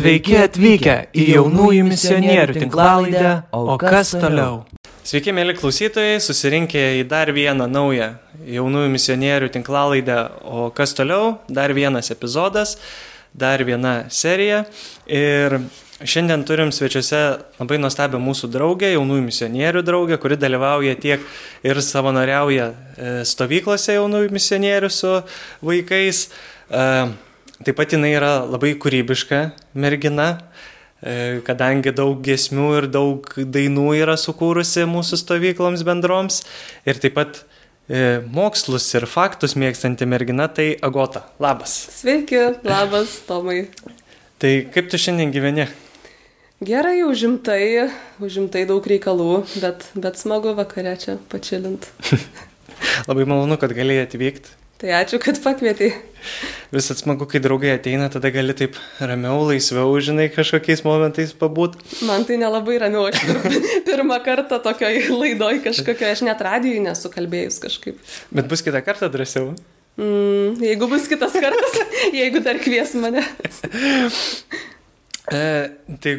Sveiki atvykę į jaunųjų misionierių tinklalaidę, o kas toliau? Sveiki, mėly klausytojai, susirinkę į dar vieną naują jaunųjų misionierių tinklalaidę, o kas toliau, dar vienas epizodas, dar viena serija. Ir šiandien turim svečiuose labai nuostabią mūsų draugę, jaunųjų misionierių draugę, kuri dalyvauja tiek ir savanoriauja e, stovyklose jaunųjų misionierių su vaikais. E, Taip pat jinai yra labai kūrybiška mergina, e, kadangi daug gesmių ir daug dainų yra sukūrusi mūsų stovykloms bendroms. Ir taip pat e, mokslus ir faktus mėgstanti mergina, tai Agota. Labas. Sveiki, labas, Tomai. Tai kaip tu šiandien gyveni? Gerai, užimtai, užimtai daug reikalų, bet, bet smagu vakarė čia pačilint. Labai malonu, kad galėjai atvykti. Tai ačiū, kad pakvietei. Visat smagu, kai draugai ateina, tada gali taip ramiau, laisviau, žinai, kažkokiais momentais pabūt. Man tai nelabai ramiau, aš pirmą kartą tokioj laidoj kažkokio, aš net radijui nesu kalbėjus kažkaip. Bet bus kitą kartą drąsiau. Mm, jeigu bus kitas kartas, jeigu dar kvies mane. e, tai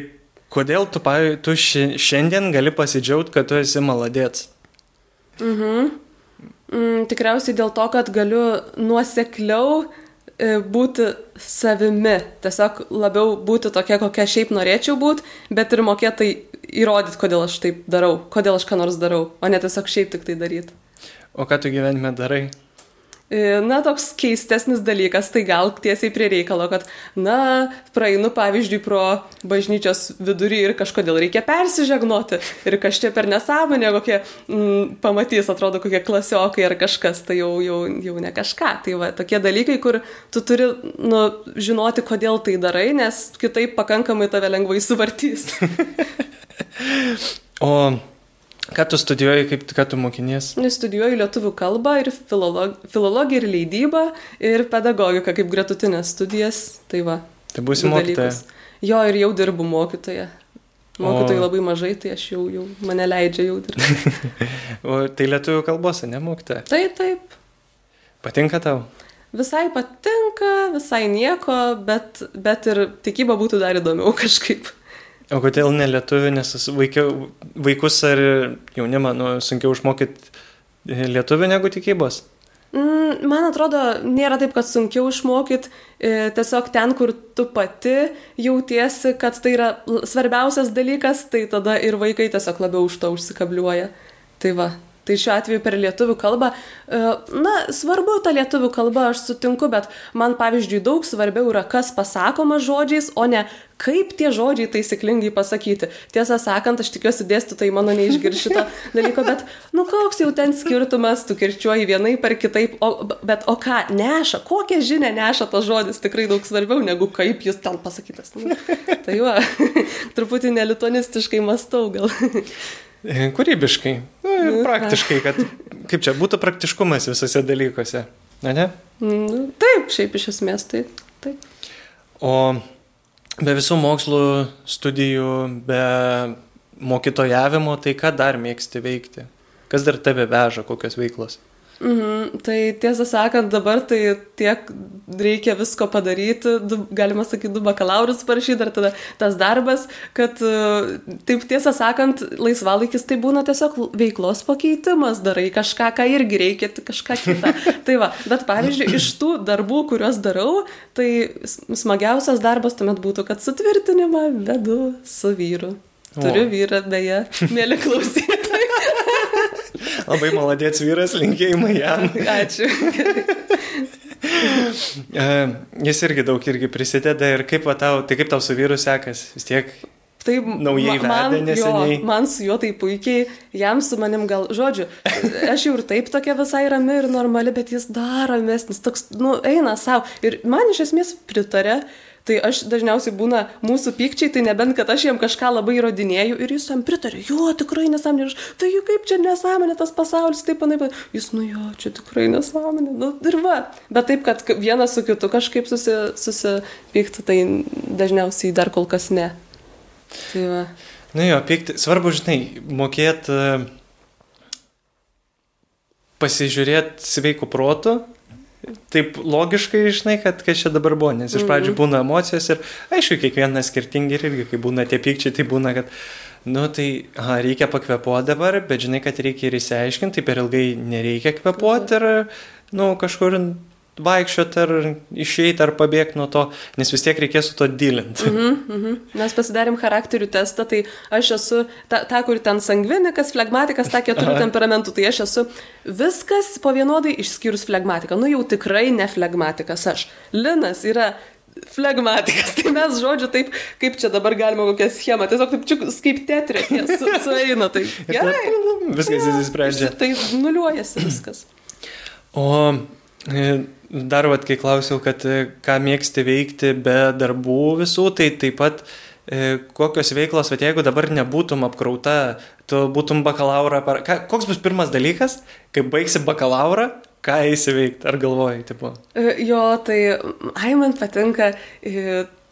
kodėl tu, tu šiandien gali pasidžiaugti, kad tu esi maladėts? Mhm. Mm, tikriausiai dėl to, kad galiu nuosekliau e, būti savimi, tiesiog labiau būti tokia, kokia šiaip norėčiau būti, bet ir mokėtai įrodyti, kodėl aš taip darau, kodėl aš ką nors darau, o ne tiesiog šiaip tik tai daryti. O ką tu gyvenime darai? E, na, toks keistesnis dalykas, tai gal tiesiai prie reikalo, kad, na, praeinu pavyzdžiui pro bažnyčios vidurį ir kažkodėl reikia persižegnoti ir kažkaip per nesąmonę kokie mm, pamatys, atrodo, kokie klasiokai ar kažkas, tai jau, jau, jau ne kažką. Tai va, tokie dalykai, kur tu turi, nu, žinoti, kodėl tai darai, nes kitaip pakankamai tave lengvai suvartys. o Ką tu studijuoji, kaip ką tu mokinės? Studijuoju lietuvių kalbą ir filolog, filologiją ir leidybą ir pedagogiką kaip gretutinės studijas. Tai va. Tai būsi mokytoja. Jo, ir jau dirbu mokytoja. Mokytojai o... labai mažai, tai aš jau, jau mane leidžia jau dirbti. o tai lietuvių kalbos, ne mokytoja? Taip, taip. Patinka tau? Visai patinka, visai nieko, bet, bet ir tikyba būtų dar įdomiau kažkaip. O kodėl ne lietuvių, nes vaikiau, vaikus ar jaunimą nu, sunkiau išmokyti lietuvių negu tikybos? Mm, man atrodo, nėra taip, kad sunkiau išmokyti, e, tiesiog ten, kur tu pati jautiesi, kad tai yra svarbiausias dalykas, tai tada ir vaikai tiesiog labiau už to užsikabliuoja. Tai va, Tai šiuo atveju per lietuvių kalbą, e, na, svarbu ta lietuvių kalba, aš sutinku, bet man pavyzdžiui daug svarbiau yra, kas pasakoma žodžiais, o ne kaip tie žodžiai taisyklingai pasakyti. Tiesą sakant, aš tikiuosi dėstytojai mano neišgir šito dalyko, bet, nu, koks jau ten skirtumas, tu kirčiuoji vienai per kitaip, o, bet o ką neša, kokią žinę neša tas žodis, tikrai daug svarbiau negu kaip jis ten pasakytas. Nu, tai va, truputį nelitonistiškai mastau gal. Kūrybiškai nu, ir praktiškai, kad kaip čia būtų praktiškumas visose dalykuose. Na, ne? Nu, taip, šiaip iš esmės tai. Taip. O be visų mokslų, studijų, be mokytojavimo, tai ką dar mėgsti veikti? Kas dar tave veža, kokios veiklos? Mhm, tai tiesą sakant, dabar tai tiek reikia visko padaryti, du, galima sakyti, du bakalaurus parašyti, dar tada tas darbas, kad e, taip tiesą sakant, laisvalaikis tai būna tiesiog veiklos pakeitimas, darai kažką, ką irgi reikia, kažką kitą. tai va, bet pavyzdžiui, iš tų darbų, kuriuos darau, tai smagiausias darbas tuomet būtų, kad sutvirtinimą vedu su vyru. Turiu o. vyrą, beje, mėly klausytojai. Labai maladėts vyras, linkėjimai jam. Ačiū. E, jis irgi daug irgi prisideda ir kaip tau, tai kaip tau su vyru sekas, vis tiek Tai naujai man, vedė neseniai. Jo, man su juo tai puikiai, jam su manim gal, žodžiu, aš jau ir taip tokia visai rami ir normali, bet jis dar ramesnis, toks, nu, eina savo. Ir man iš esmės pritarė, uh, Tai aš dažniausiai būna mūsų pykčiai, tai nebent, kad aš jam kažką labai įrodinėju ir jis tam pritarė, jo, tikrai nesąmonė, tai juk kaip čia nesąmonė tas pasaulis, taip panaip, jis, nu jo, čia tikrai nesąmonė, nu ir va. Bet taip, kad vienas su kitu kažkaip susi, susipyktų, tai dažniausiai dar kol kas ne. Tai va. Nu jo, pykti, svarbu, žinai, mokėti pasižiūrėti sveikų protų taip logiškai, žinai, kad kas čia dabar buvo, nes iš pradžių būna emocijos ir aišku, kiekvienas skirtingi ir irgi, kai būna tie pykčiai, tai būna, kad, nu tai, aha, reikia pakvepuoti dabar, bet žinai, kad reikia ir įsiaiškinti, tai per ilgai nereikia kvepuoti ir, nu, kažkur vaikščioti ar išeiti ar pabėgti nuo to, nes vis tiek reikės su to dylinti. Mhm, mhm. Mes pasidarėm charakterių testą, tai aš esu ta, ta kur ten sangvinikas, flegmatikas, ta keturių temperamentų, tai aš esu viskas po vienodai išskyrus flegmatiką. Nu jau tikrai ne flegmatikas aš. Linas yra flegmatikas, tai mes žodžiu taip, kaip čia dabar galima kokią schemą, tiesiog taip čiuk, kaip tetrė, su, sueina, tai gerai. Viskas įsisprendžia. Tai nuliuojasi viskas. O e, dar, vat, kai klausiau, kad e, ką mėgsti veikti be darbų visų, tai taip pat e, kokios veiklos, bet jeigu dabar nebūtum apkrauta, tu būtum bakalauro, par... ką, koks bus pirmas dalykas, kai baigsi bakalauro, ką įsiveikti, ar galvojai, tipo? E, jo, tai, ai, man patinka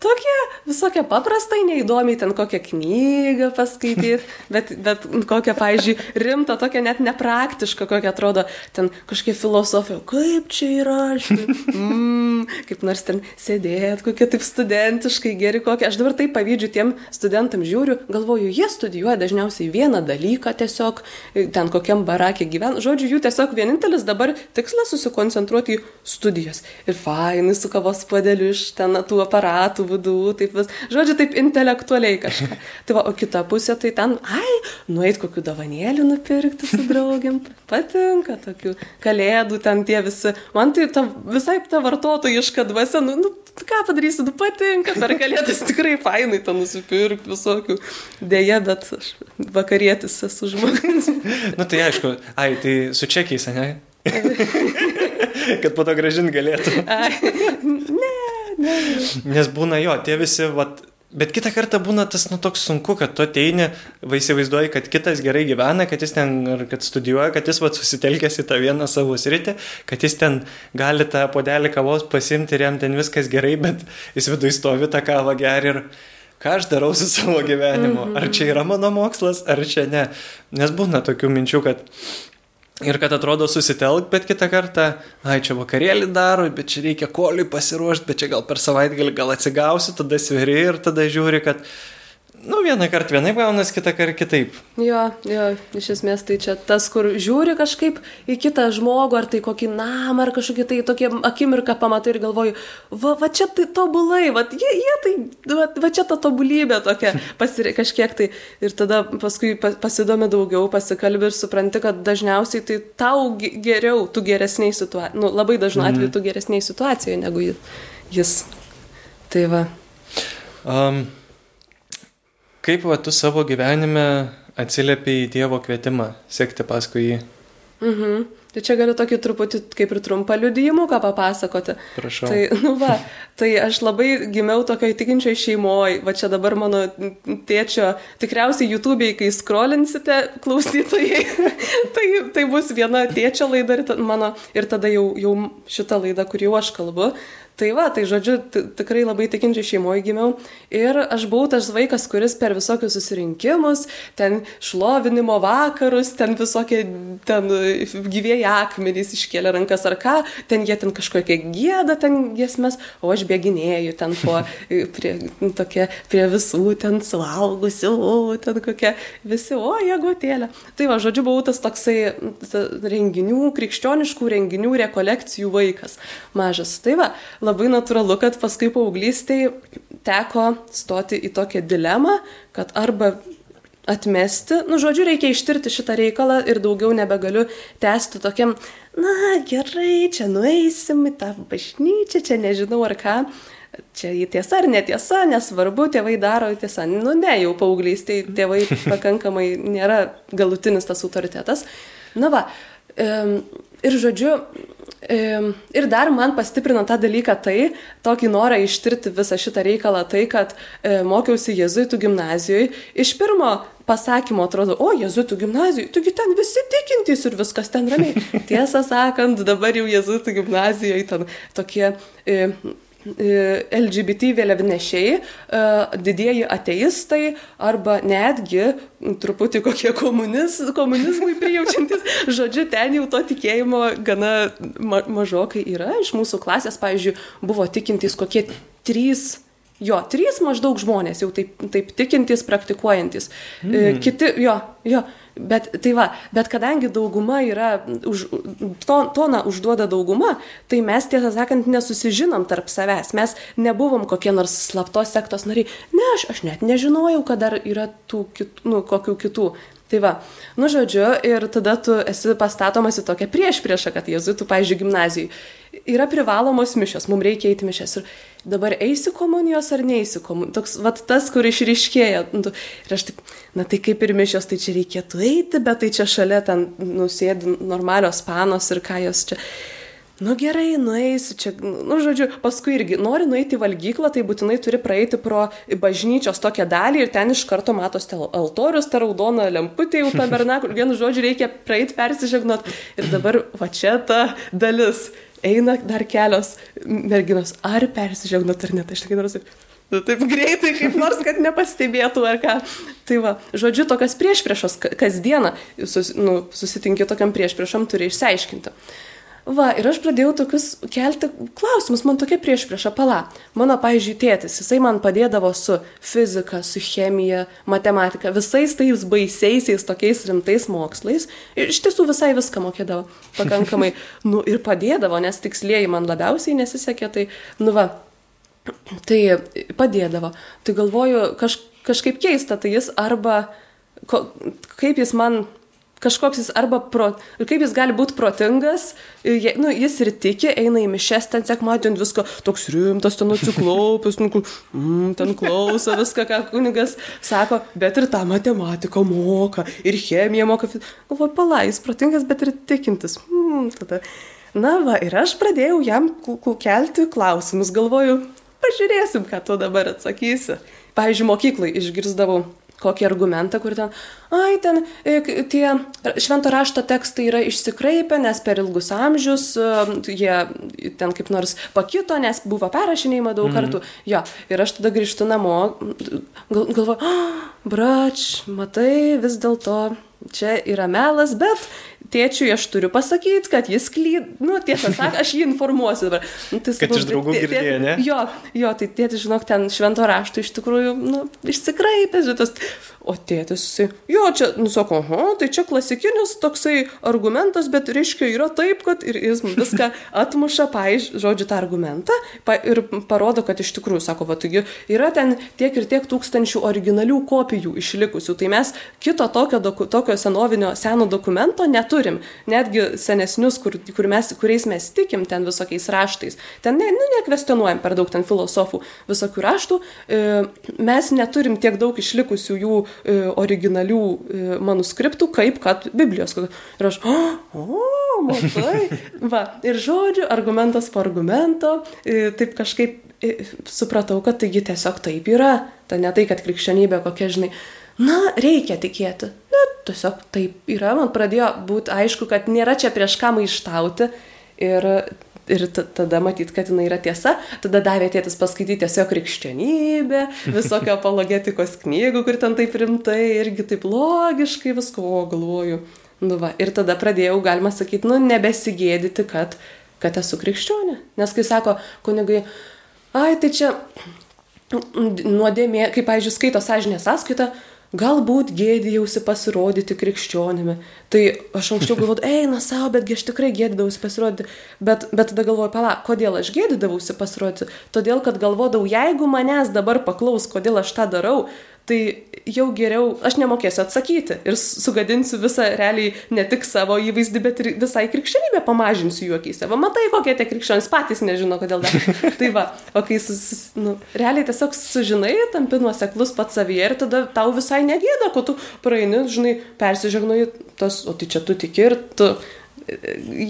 tokie visokie paprastai neįdomiai, ten kokią knygą paskaityti, bet, bet kokią, pavyzdžiui, rimtą, tokią net nepraktišką, kokią atrodo, ten kažkokia filosofija, kaip čia yra, mm, kaip nors ten sėdėt, kokie taip studentiškai geri, kokie. Aš dabar taip pavydžiu tiem studentam žiūriu, galvoju, jie studijuoja dažniausiai vieną dalyką tiesiog, ten kokiam barakė gyvena. Žodžiu, jų tiesiog vienintelis dabar tikslas susikoncentruoti į studijas. Ir fainai su kavos padeliu iš ten tų aparatų būdų, taip vis, žodžiu, taip intelektualiai kažką. Tai va, o kita pusė, tai ten, ai, nueit kokių davanėlių nupirkti su draugiam, patinka tokių kalėdų ten tie visi. Man tai ta, visai ta vartotojiška dvasia, nu, nu ką padarysi, nu patinka, per kalėdas tikrai fainai ten nusipirkti visokių. Deja, bet aš vakarietis esu žmogus. nu tai aišku, ai, tai su čekiais, ne? kad po to gražinti galėtų. Ai, ne. Nes būna jo, tie visi, vat, bet kitą kartą būna tas, nu, toks sunku, kad tu ateini, va įsivaizduoji, kad kitas gerai gyvena, kad jis ten, kad studijuoja, kad jis, vat, susitelkęs į tą vieną savo sritį, kad jis ten gali tą podelį kavos pasimti ir jam ten viskas gerai, bet jis viduje stovi tą kavą gerį ir ką aš darau su savo gyvenimu, ar čia yra mano mokslas, ar čia ne. Nes būna tokių minčių, kad Ir kad atrodo susitelk, bet kitą kartą, ai čia vakarėlį daro, bet čia reikia koliui pasiruošti, bet čia gal per savaitgalį gal atsigausi, tada sveri ir tada žiūri, kad Nu, vieną kartą vienaip gaunas, kitą kartą kitaip. Jo, jo, iš esmės tai čia tas, kur žiūri kažkaip į kitą žmogų, ar tai kokį namą, ar kažkokį tai tokie akimirką pamatai ir galvoju, va, va čia tai tobulai, va, jie, jie tai, va, va čia ta tobulybė tokia, pasiri, kažkiek tai. Ir tada paskui pasidomi daugiau, pasikalbi ir supranti, kad dažniausiai tai tau geriau, tu geresniai situacijai, nu, labai dažnu atveju mm. tu geresniai situacijoje negu jis. Tai va. Um, Kaip va, tu savo gyvenime atsiliepi į Dievo kvietimą sekti paskui jį? Mhm. Tai čia galiu tokį truputį kaip ir trumpą liudijimų ką papasakoti. Prašau. Tai, nu va, tai aš labai gimiau tokioje tikinčioje šeimoje, va čia dabar mano tėčio, tikriausiai YouTube'ai, kai scrollinsite klausytojai, tai, tai bus viena tėčio laida ir, mano, ir tada jau, jau šita laida, kur jau aš kalbu. Tai va, tai žodžiu, tikrai labai tikinčiai šeimoje gimiau. Ir aš buvau tas vaikas, kuris per visokius susirinkimus, ten šlovinimo vakarus, ten visokie, ten gyvėjai akmenys iškėlė rankas ar ką, ten jie ten kažkokie gėda, ten giesmės, o aš bėginėjau ten po, prie, tokie, prie visų ten suaugusių, ten kokie visi, o jėgotėlė. Tai va, žodžiu, buvau tas toksai renginių, krikščioniškų renginių rekolekcijų vaikas. Mažas. Tai va, labai natūralu, kad paskui paauglystėje teko stoti į tokią dilemą, kad arba atmesti, nu, žodžiu, reikia ištirti šitą reikalą ir daugiau nebegaliu tęsti tokiam, na, gerai, čia nueisim į tą bažnyčią, čia nežinau ar ką. Čia į tiesa ar netiesa, nesvarbu, tėvai daro tiesą. Nu ne, jau paauglystėje tėvai pakankamai nėra galutinis tas autoritetas. Na va, ir žodžiu, Ir dar man pastiprino tą dalyką tai, tokį norą ištirti visą šitą reikalą, tai, kad e, mokiausi jezuitų gimnazijoje. Iš pirmo pasakymo atrodo, o jezuitų gimnazijoje, tugi ten visi tikintys ir viskas ten ramiai. Tiesą sakant, dabar jau jezuitų gimnazijoje ten tokie... E, e, LGBT vėliavnešiai, e, didieji ateistai arba netgi truputį kokie komuniz, komunizmui prijaučiantis. Žodžiu, ten jau to tikėjimo gana ma mažokai yra. Iš mūsų klasės, pavyzdžiui, buvo tikintys kokie trys Jo, trys maždaug žmonės jau taip, taip tikintys, praktikuojantis. Mm. Kiti, jo, jo, bet tai va, bet kadangi dauguma yra, už, to, toną užduoda dauguma, tai mes tiesą sakant nesusižinom tarp savęs. Mes nebuvom kokie nors slaptos sektos nariai. Ne, aš, aš net nežinojau, kad dar yra tų kitų, nu, kokių kitų. Tai va, nu žodžiu, ir tada tu esi pastatomas į tokią prieš priešą, kad jezuitų, pavyzdžiui, gimnazijai. Yra privalomos mišios, mums reikia eiti mišias. Ir dabar eisi komunijos ar neįsi komunijos. Toks, va, tas, kur išryškėja. Nu, ir aš taip, na tai kaip ir mišios, tai čia reikėtų eiti, bet tai čia šalia ten nusėdi normalios panos ir ką jos čia. Nu gerai, nueisiu čia, nu žodžiu, paskui irgi nori nueiti į valgyklą, tai būtinai turi praeiti pro bažnyčios tokią dalį ir ten iš karto matosi altorius, ta raudona lemputė jau tabernakulė, vienu žodžiu reikia praeiti persižegnot. Ir dabar va čia ta dalis. Eina dar kelios merginos, ar persižegnot ar ne, tai aš tik noriu sakyti. Nu, taip greitai, kaip nors, kad nepastebėtų ar ką. Tai va, žodžiu, tokias priešpriešos kasdieną sus, nu, susitinki tokiam priešpriešam, turi išsiaiškinti. Va, ir aš pradėjau tokius kelti klausimus, man tokia prieš priešą pala. Mano, pavyzdžiui, tėtis, jisai man padėdavo su fizika, su chemija, matematika, visais tais baisiaisiais tokiais rimtais mokslais. Ir iš tiesų visai viską mokėdavo pakankamai. nu, ir padėdavo, nes tikslieji man labiausiai nesisekė, tai, nu va, tai padėdavo. Tai galvoju, kaž, kažkaip keista, tai jis arba, ko, kaip jis man kažkoks jis arba pro, kaip jis gali būti protingas, je, nu, jis ir tiki, eina į mišes, ten sekmadienį viską toks rimtas, ten atsiklaupęs, nu, mm, ten klauso viską, ką kunigas sako, bet ir tą matematiką moka, ir chemiją moka. Galvoju, pala, jis protingas, bet ir tikintis. Mm, tada. Na va, ir aš pradėjau jam kelti klausimus, galvoju, pažiūrėsim, ką tu dabar atsakysi. Pavyzdžiui, mokyklai išgirdavau kokį argumentą, kur ten, ai, ten e, tie švento rašto tekstai yra išsikraipę, nes per ilgus amžius e, jie ten kaip nors pakito, nes buvo perrašinėjama daug mm -hmm. kartų. Jo, ir aš tada grįžtu namo, gal, galvoju, oh, brač, matai, vis dėlto čia yra melas, bet tėčiui aš turiu pasakyti, kad jis klyd, nu, tiesą sakant, aš jį informuosiu dabar. Nu, tai, kad iš draugų girdėjo, ne? Jo, jo, tai tėtis, žinok, ten švento rašto iš tikrųjų, nu, išsikraipęs, šitas, o tėtis, jo, čia, nu, sako, oho, tai čia klasikinis toksai argumentas, bet reiškia yra taip, kad ir jis viską atmuša, paaiš, žodžiu, tą argumentą pa, ir parodo, kad iš tikrųjų, sako, va, taigi yra ten tiek ir tiek tūkstančių originalių kopijų išlikusių, tai mes kito tokio, doku, tokio senovinio, seno dokumento neturime turim, netgi senesnius, kur, kur mes, kuriais mes tikim ten visokiais raštais, ten ne, nu, nekvestionuojam per daug ten filosofų visokių raštų, e, mes neturim tiek daug išlikusių jų e, originalių e, manuskriptų, kaip kad Biblijos. Ir aš, o, o matai, va, ir žodžiu, argumentas po argumento, taip kažkaip supratau, kad taigi tiesiog taip yra. Tai ne tai, kad krikščionybė kokia, žinai, na, reikia tikėti. Na, tiesiog taip yra, man pradėjo būti aišku, kad nėra čia prieš ką maištauti. Ir, ir tada matyti, kad jinai yra tiesa. Tada davė tėtis paskaityti tiesiog krikščionybę, visokio apologetikos knygų, kur ten taip rimtai, irgi taip logiškai visko, galvoju. Nu va, ir tada pradėjau, galima sakyti, nu, nebesigėdyti, kad, kad esu krikščionė. Nes kai sako kunigai, ai, tai čia nuodėmė, kaip, pavyzdžiui, skaito sąžinė sąskaita, galbūt gėdijausi pasirodyti krikščionimi. Tai aš anksčiau galvojau, eina savo, betgi aš tikrai gėdydavausi pasirodyti. Bet, bet tada galvoju, pala, kodėl aš gėdydavausi pasirodyti? Todėl, kad galvodavau, jeigu manęs dabar paklaus, kodėl aš tą darau, tai jau geriau aš nemokėsiu atsakyti ir sugadinsiu visą realiai ne tik savo įvaizdį, bet ir visai krikščionybę pamažinsiu juokiais. Va, matai, kokie tie krikščionys patys nežino, kodėl dar. tai va, o kai sus, nu, realiai tiesiog sužinai, tampi nuoseklus pats savyje ir tada tau visai negėda, ko tu praeini, žinai, persižegnoji tas, o tai čia tu tiki ir tu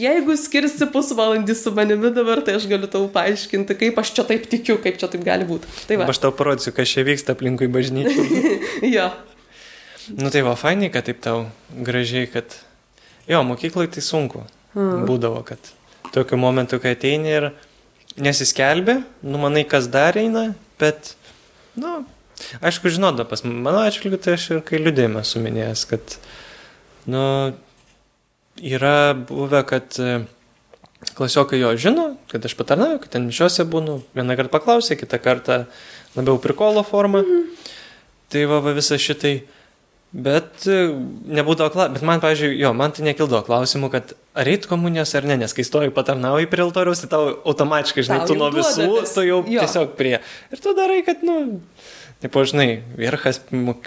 jeigu skirsi pusvalandį su manimi dabar, tai aš galiu tau paaiškinti, kaip aš čia taip tikiu, kaip čia taip gali būti. Tai va. aš tau parodysiu, kas čia vyksta aplinkui bažnyčią. jo. Nu tai va, fainai, kad taip tau gražiai, kad... Jo, mokyklai tai sunku. Mm. Būdavo, kad tokiu momentu, kai ateini ir nesiskelbė, nu manai, kas dar eina, bet, nu, aišku, žinodamas, mano atžvilgiu, tai aš ir kai liūdėjimą suminėjęs, kad, nu, yra buvę, kad e, klasiokai jo žino, kad aš patarnauju, kad ten mišiuose būnu, vieną kartą paklausė, kitą kartą labiau prikolo formą. Mhm. Tai va, va visą šitai. Bet e, nebūdavo klausimų, bet man, pavyzdžiui, jo, man tai nekildavo klausimų, kad ar eit komunijos ar ne, nes kai stoji patarnauji prie altoriaus, tai tau automatiškai, žinai, tau tu nuo visų, tu jau jo. tiesiog prie. Ir tu darai, kad, nu, Taip, žinai, Vierchas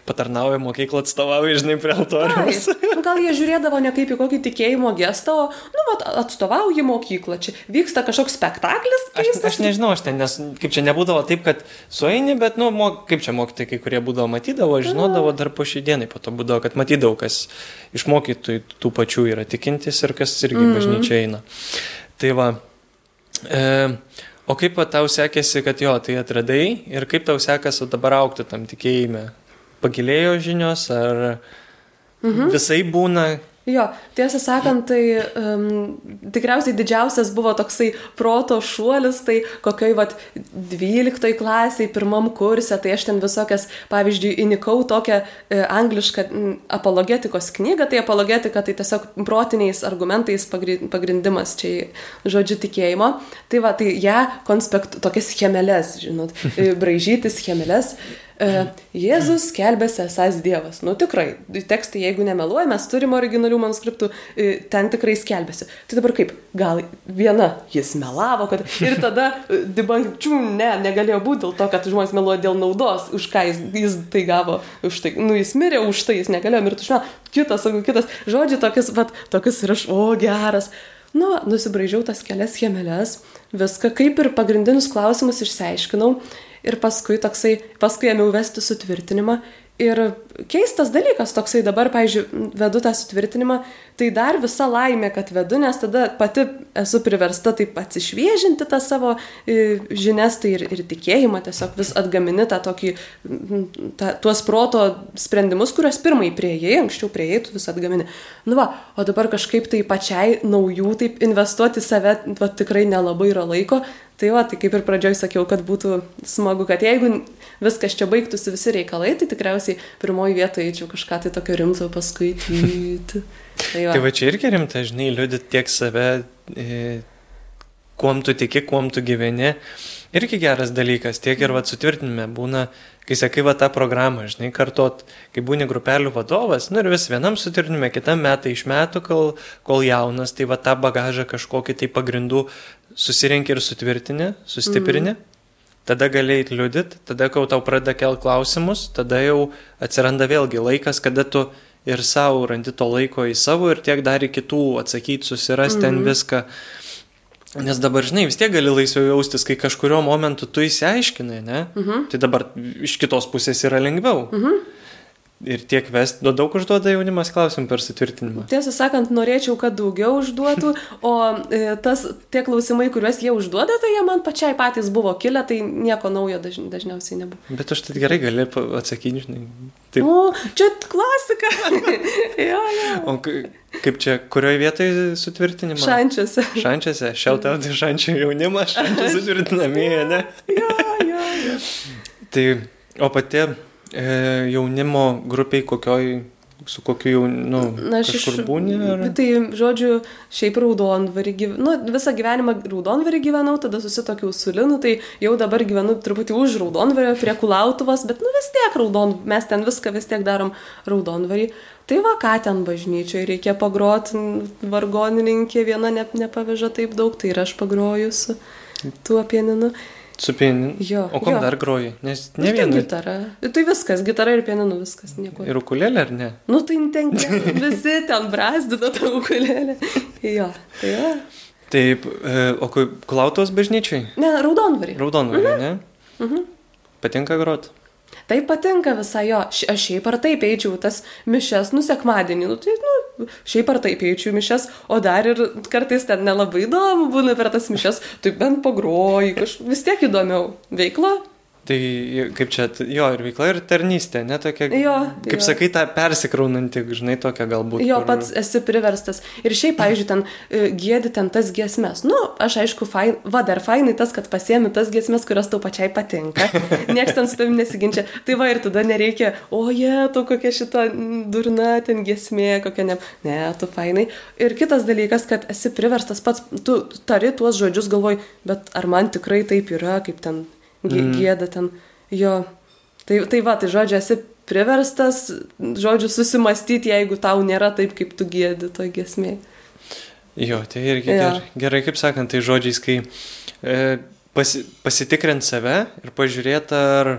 patarnauja mokyklą atstovauja, žinai, prie altoriaus. Nu, gal jie žiūrėdavo ne kaip į kokį tikėjimo gestą, o, nu, vat, atstovauja mokyklą, čia vyksta kažkoks spektaklis. Keistas. Aš, aš nežinau, aš ten, nes kaip čia nebūdavo taip, kad sueini, bet, nu, mok, kaip čia mokyti, kai kurie būdavo matydavo, žinodavo dar po šį dieną, po to būdavo, kad matydavo, kas iš mokytojų tų pačių yra tikintis ir kas irgi mm bažnyčia eina. Tai va. E, O kaip tau sekėsi, kad jo, tai atradai ir kaip tau sekasi dabar aukti tam tikėjime? Pagilėjo žinios ar mhm. visai būna, Jo, tiesą sakant, tai um, tikriausiai didžiausias buvo toksai proto šuolis, tai kokioj, vad, 12 klasiai, pirmam kursė, tai aš ten visokias, pavyzdžiui, įnikau tokią e, anglišką apologetikos knygą, tai apologetika tai tiesiog protiniais argumentais pagrindimas čia, žodžiu, tikėjimo. Tai va, tai ją ja, konspekt, tokias schemelės, žinot, e, braižyti schemelės. E, Jėzus kelbėsi esas Dievas. Nu tikrai, tekstai, jeigu nemeluoja, mes turime originalių manuskriptų, e, ten tikrai skelbėsi. Tai dabar kaip, gal viena jis melavo, kad ir tada e, dibankčių, ne, negalėjo būti dėl to, kad žmonės meluoja dėl naudos, už ką jis, jis tai gavo, už tai, nu jis mirė už tai, jis negalėjo mirti už melą. Kitas, sakau, kitas, žodžiai tokius, bet tokius ir aš, o geras. Nu, nusibraižiau tas kelias chemelės, viską kaip ir pagrindinius klausimus išsiaiškinau ir paskui toksai, paskui ėmiau vesti sutvirtinimą Ir keistas dalykas toksai dabar, pavyzdžiui, vedu tą sutvirtinimą, tai dar visa laimė, kad vedu, nes tada pati esu priversta taip atsišviežinti tą savo e, žinias, tai ir, ir tikėjimą, tiesiog vis atgamini tą tokį, tą, tuos proto sprendimus, kuriuos pirmai prieėjai, anksčiau prieėjai, tu vis atgamini. Nu va, o dabar kažkaip tai pačiai naujų, taip investuoti save, va tikrai nelabai yra laiko, Tai va, tai kaip ir pradžioj sakiau, kad būtų smagu, kad jeigu viskas čia baigtųsi visi reikalai, tai tikriausiai pirmoji vietoje eičiau kažką tai tokio rimto paskaityti. Tai va. tai va čia irgi rimta, žinai, liūdit tiek save, e, kuom tu tiki, kuom tu gyveni. Irgi geras dalykas, tiek ir va sutvirtinime būna, kai sakai va tą programą, žinai, kartot, kai būni grupelių vadovas, nu ir vis vienam sutvirtinime, kitam metai iš metų, kol, kol jaunas, tai va tą bagažą kažkokį tai pagrindų susirenki ir sutvirtini, sustiprini. Mm. Tada gali liūdit, tada, kai tau pradeda kelt klausimus, tada jau atsiranda vėlgi laikas, kada tu ir savo randi to laiko į savo ir tiek dar į kitų atsakyti, susirasti mm ten mhm. viską. Nes dabar, žinai, vis tiek gali laisviau jaustis, kai kažkurio momentu tu įsiaiškinai, ne? -hmm. Tai dabar iš kitos pusės yra lengviau. -hmm ir tiek vest, daug užduoda jaunimas klausimų per sutvirtinimą. Tiesą sakant, norėčiau, kad daugiau užduotų, o e, tas, tie klausimai, kuriuos jie užduoda, tai jie man pačiai patys buvo kilę, tai nieko naujo daž, dažniausiai nebuvo. Bet aš tai gerai gali atsakyti, žinai. Taip. O, čia klasika. jo, jo. O kaip čia, kurioje vietoje sutvirtinimą? Šančiuose. Šančiuose, šiautauti šančių jaunimą, šančių sutvirtinamieji, ne? jo, jo, jo. Tai, o pati e, jaunimo grupiai kokioj su kokiu jau, nu, Na, aš iš... būni? Ar... Tai, žodžiu, šiaip raudonvarį gyvenau, nu, visą gyvenimą raudonvarį gyvenau, tada susitokiau su Linu, tai jau dabar gyvenu truputį už raudonvario, prie kulautuvas, bet, nu, vis tiek raudon, mes ten viską vis tiek darom raudonvarį. Tai va, ką ten bažnyčioje reikia pagroti, vargonininkė viena ne, nepaveža taip daug, tai ir aš pagroju su tuo pieninu. Su pianinu? Jo. O kom jo. dar groji? Nes ne nu, viena. Gitara. Tai viskas, gitara ir pianinu, viskas. Nieko. Ir ukulėlė ar ne? Nu tai ten visi ten brazdino tą ukulėlę. Jo, tai jo. Taip, e, o klautos bažnyčiai? Ne, raudonvarį. Raudonvarį, mhm. ne? Mhm. Patinka grot? Tai patinka visai jo, aš šiaip ar taip eičiau tas mišes, nu sekmadienį, nu tai, nu, šiaip ar taip eičiau mišes, o dar ir kartais ten nelabai įdomu būna per tas mišes, tai bent pagroji, kaž vis tiek įdomiau. Veikla? Tai kaip čia, jo, ir veikla, ir tarnystė, ne tokia, Jo, kaip jo. sakai, ta persikraunanti, žinai, tokia galbūt. Jo, kur- pats esi priverstas. Ir šiaip, pavyzdžiui, ten e, gėdi ten tas giesmes. Nu, aš aišku, fain, va, dar fainai tas, kad pasiemi tas giesmes, kurios tau pačiai patinka. Niekas ten su tavimi nesiginčia. Tai va, ir tada nereikia, o jie, tu kokia šita durna ten giesmė, kokia ne. Ne, tu fainai. Ir kitas dalykas, kad esi priverstas pats, tu tari tuos žodžius, galvoj, bet ar man tikrai taip yra, kaip ten. Gėda ten. Jo. Tai, tai va, tai žodžiu, esi priverstas, žodžiu, susimastyti, jeigu tau nėra taip, kaip tu gėdi toj gesmėje. Jo, tai irgi Jo. ger, gerai, kaip sakant, tai žodžiais, kai e, pasi, pasitikrint save ir pažiūrėti, ar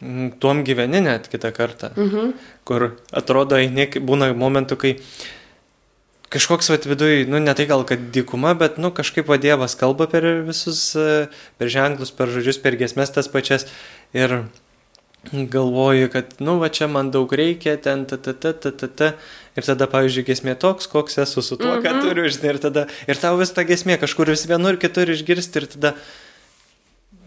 mm, tuom gyveni net kitą kartą. Mhm. Kur atrodo, eini, būna momentų, kai kažkoks vat viduj, nu ne tai gal kad dykuma, bet nu kažkaip va Dievas kalba per visus, e, per ženklus, per žodžius, per gesmes tas pačias. Ir galvoju, kad, nu, va čia man daug reikia, ten, ta, ta, ta, ta, ta, ta. Ir tada, pavyzdžiui, gesmė toks, koks esu su tuo, ką Mhm. turiu, žinai, ir tada, ir tau vis ta gesmė kažkur vis vienur, kitur išgirsti, ir tada,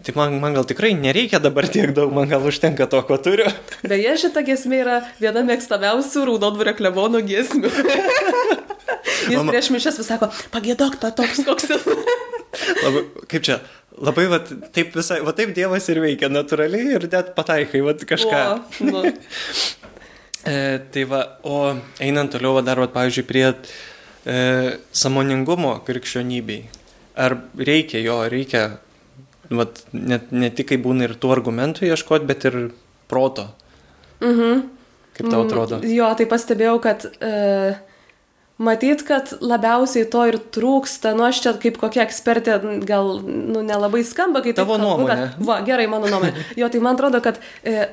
tai man, man gal tikrai nereikia dabar tiek daug, man gal užtenka to, ko turiu. Beje, šita gesmė yra viena mėgstamiausių Raudondvario klebono gesmių. Jis Mama- prieš mišęs vis sako, pagėdok tą toks, koks esi. Labai, kaip čia, labai, va, taip visai, va taip Dievas ir veikia natūraliai ir net pataikai, va kažką. O, nu. E, tai va, o einant toliau, va, dar, va, pavyzdžiui, prie e, samoningumo krikščionybei. Ar reikia jo, reikia, va, net, ne tik kai būna ir tų argumentų ieškoti, bet ir proto. Mhm. Kaip tau atrodo? Mm, Jo, tai pastebėjau, kad e, matyt, kad labiausiai to ir trūksta. Nu, aš čia kaip kokia ekspertė, gal nu, nelabai skamba, kai Tavo kalbu, nuomonė. Bet, va, gerai, mano nuomonė. Jo, tai man atrodo, kad, e,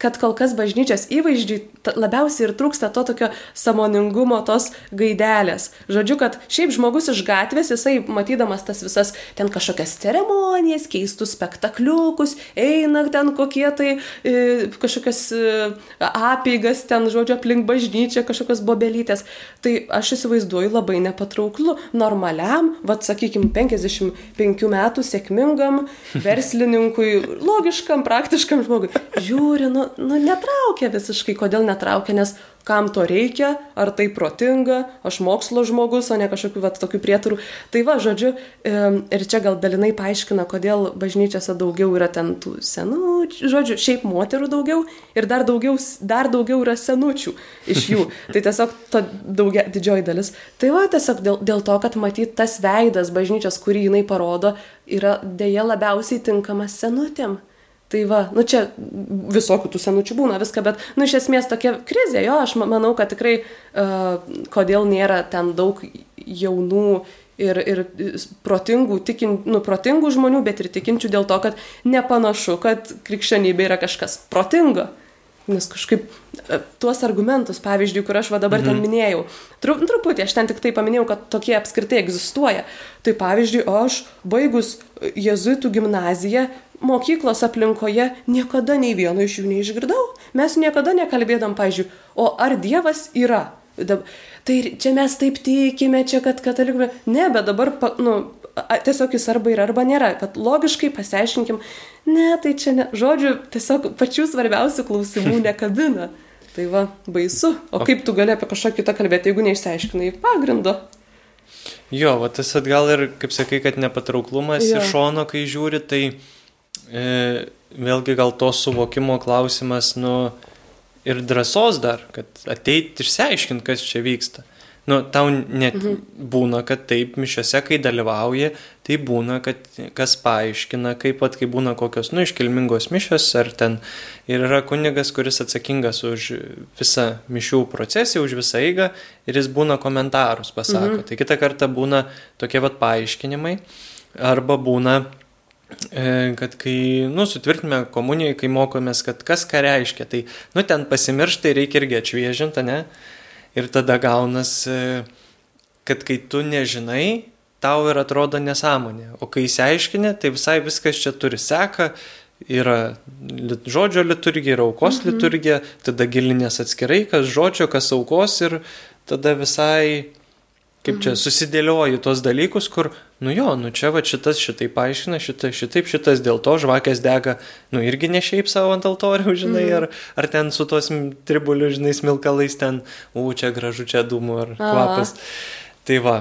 kad kol kas bažnyčios įvaizdžiui labiausiai ir trūksta to tokio samoningumo, tos gaidelės. Žodžiu, kad šiaip žmogus iš gatvės, jisai matydamas tas visas ten kažkokias ceremonijas, keistus spektakliukus, eina ten kokie tai e, kažkokias e, apeigas, ten, žodžiu, aplink bažnyčią, kažkokios bobelytės. Tai aš įsivaizduoju labai nepatrauklu normaliam, vad sakykime, 55 metų sėkmingam verslininkui, logiškam, praktiškam žmogui. Žiūri, nu, nu netraukia visiškai, kodėl netraukia, nes kam to reikia, ar tai protinga, aš mokslo žmogus, o ne kažkokių vat, tokių prietarų. Tai va, žodžiu, ir čia gal dalinai paaiškina, kodėl bažnyčiose daugiau yra ten tų senų, žodžiu, šiaip moterų daugiau ir dar daugiau, dar daugiau yra senučių iš jų. Tai tiesiog ta daugia, didžioji dalis. Tai va, tiesiog dėl, dėl to, kad matyt tas veidas bažnyčios, kurį jinai parodo, yra dėja labiausiai tinkamas senutėm. Tai va, nu čia visokių tų senučių būna viską, bet, nu iš esmės tokia krizė, jo, aš ma- manau, kad tikrai, uh, kodėl nėra ten daug jaunų ir, ir protingų, tikin, nu, protingų žmonių, bet ir tikinčių dėl to, kad nepanašu, kad krikščionybė yra kažkas protingo. Nes kažkaip e, tuos argumentus, pavyzdžiui, kur aš va dabar mhm. ten minėjau, tru, truputį aš ten tik tai paminėjau, kad tokie apskritai egzistuoja. Tai pavyzdžiui, aš baigus jezuitų gimnaziją, mokyklos aplinkoje niekada nei vieno iš jų neišgirdau. Mes niekada nekalbėdam, pavyzdžiui, o ar Dievas yra? Dab- Tai čia mes taip tikime, čia kad katalikų. Ne, bet dabar, nu, tiesiog jis arba yra, arba nėra. Kad logiškai pasiaiškinkim, ne, tai čia ne. Žodžiu, tiesiog pačių svarbiausių klausimų nekabina. Tai va, baisu. O kaip tu gali apie kažką kitą kalbėti, jeigu neišsiaiškinai pagrindo? Jo, va tas atgal ir, kaip sakai, kad nepatrauklumas Jo. iš šono, kai žiūri, tai e, vėlgi gal to suvokimo klausimas, nu, ir drąsos dar, kad ateit išsiaiškinti, kas čia vyksta. Nu, tau net mhm. būna, kad taip mišiose, kai dalyvauji, tai būna, kad kas paaiškina, kaip pat, kai būna kokios, nu, iškilmingos mišios, ar ten ir yra kunigas, kuris atsakingas už visą mišių procesiją, už visą eigą, ir jis būna komentarus pasako. Mhm. Tai kitą kartą būna tokie vat paaiškinimai, arba būna kad kai, nu, sutvirtinime komunijoje, kai mokomės, kad kas ką reiškia, tai, nu, ten pasimiršta ir reikia irgi atšviežinti, ne? Ir tada gaunas, e, kad kai tu nežinai, tau ir atrodo nesąmonė. O kai įsiaiškini, tai visai viskas čia turi seka, yra žodžio liturgija, yra aukos mhm. liturgija, tada gilinės atskirai, kas žodžio, kas aukos ir tada visai kaip čia, susidėlioji tos dalykus, kur, nu jo, nu čia va šitas šitai paaiškina, šitas šitaip, šitas dėl to žvakės dega, nu irgi ne šiaip savo ant altorių, žinai, Mhm. ar, ar ten su tos m- tribuliu, žinai, smilkalais ten, u, čia gražu, čia dūmų ar Aha. kvapas. Tai va.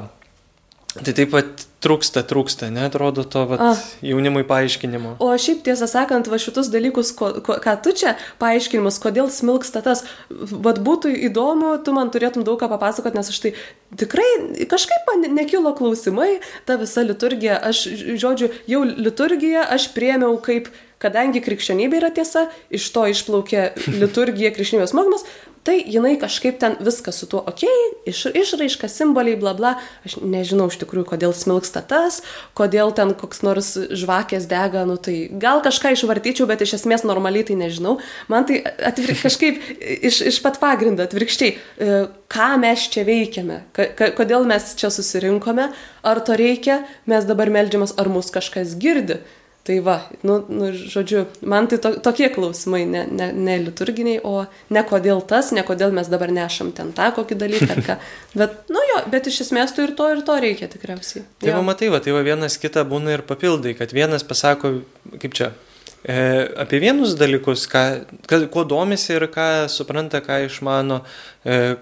Tai taip pat trūksta, trūksta, netrodo to vat, Ah. jaunimui paaiškinimo. O šiaip tiesą sakant, va šitus dalykus, ko, ko, ką tu čia paaiškinimus, kodėl smilksta tas, vad būtų įdomu, tu man turėtum daug ką papasakoti, nes aš tai tikrai kažkaip man nekilo klausimai, ta visa liturgija, aš, žodžiu, jau liturgiją aš priemiau kaip, kadangi krikščionybė yra tiesa, iš to išplaukė liturgija, krikščionybės mokymas, tai jinai kažkaip ten viskas su tuo, okei, okay, iš, išraiška, simboliai, bla bla, aš nežinau iš tikrųjų, kodėl smilksta tas, kodėl ten koks nors žvakės dega, nu tai gal kažką išvartyčiau, bet iš esmės normaliai tai nežinau. Man tai atvir, kažkaip iš, iš pat pagrindo atvirkščiai, e, ką mes čia veikiame, ka, ka, kodėl mes čia susirinkome, ar to reikia, mes dabar melžiamas, ar mus kažkas girdi. Tai va, nu, nu žodžiu, man tai to, tokie klausimai, ne, ne, ne liturginiai, o ne kodėl tas, ne kodėl mes dabar nešam ten tą kokį dalyką ar ką. Bet, nu jo, bet iš esmės tu ir to, ir to reikia tikriausiai. Tai va matai, va, tai va vienas kitą būna ir papildai, kad vienas pasako, kaip čia, e, apie vienus dalykus, ką, ka, kuo domisi ir ką supranta, ką išmano, e,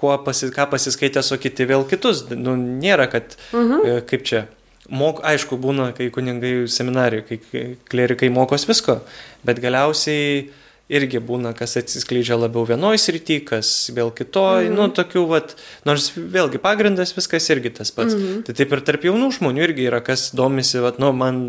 kuo pasi, ką pasiskaitęs, o kiti vėl kitus. Nu, nėra, kad, Mhm. e, kaip čia. Mok, aišku, būna, kai kuningai seminarijoje, kai klerikai mokos visko, bet galiausiai irgi būna, kas atsiskleidžia labiau vienoj srity, kas vėl kitoj, mm nu, tokių, vat, nors vėlgi pagrindas viskas irgi tas pats. Mm. Tai taip ir tarp jaunų žmonių irgi yra, kas domisi, vat, nu, man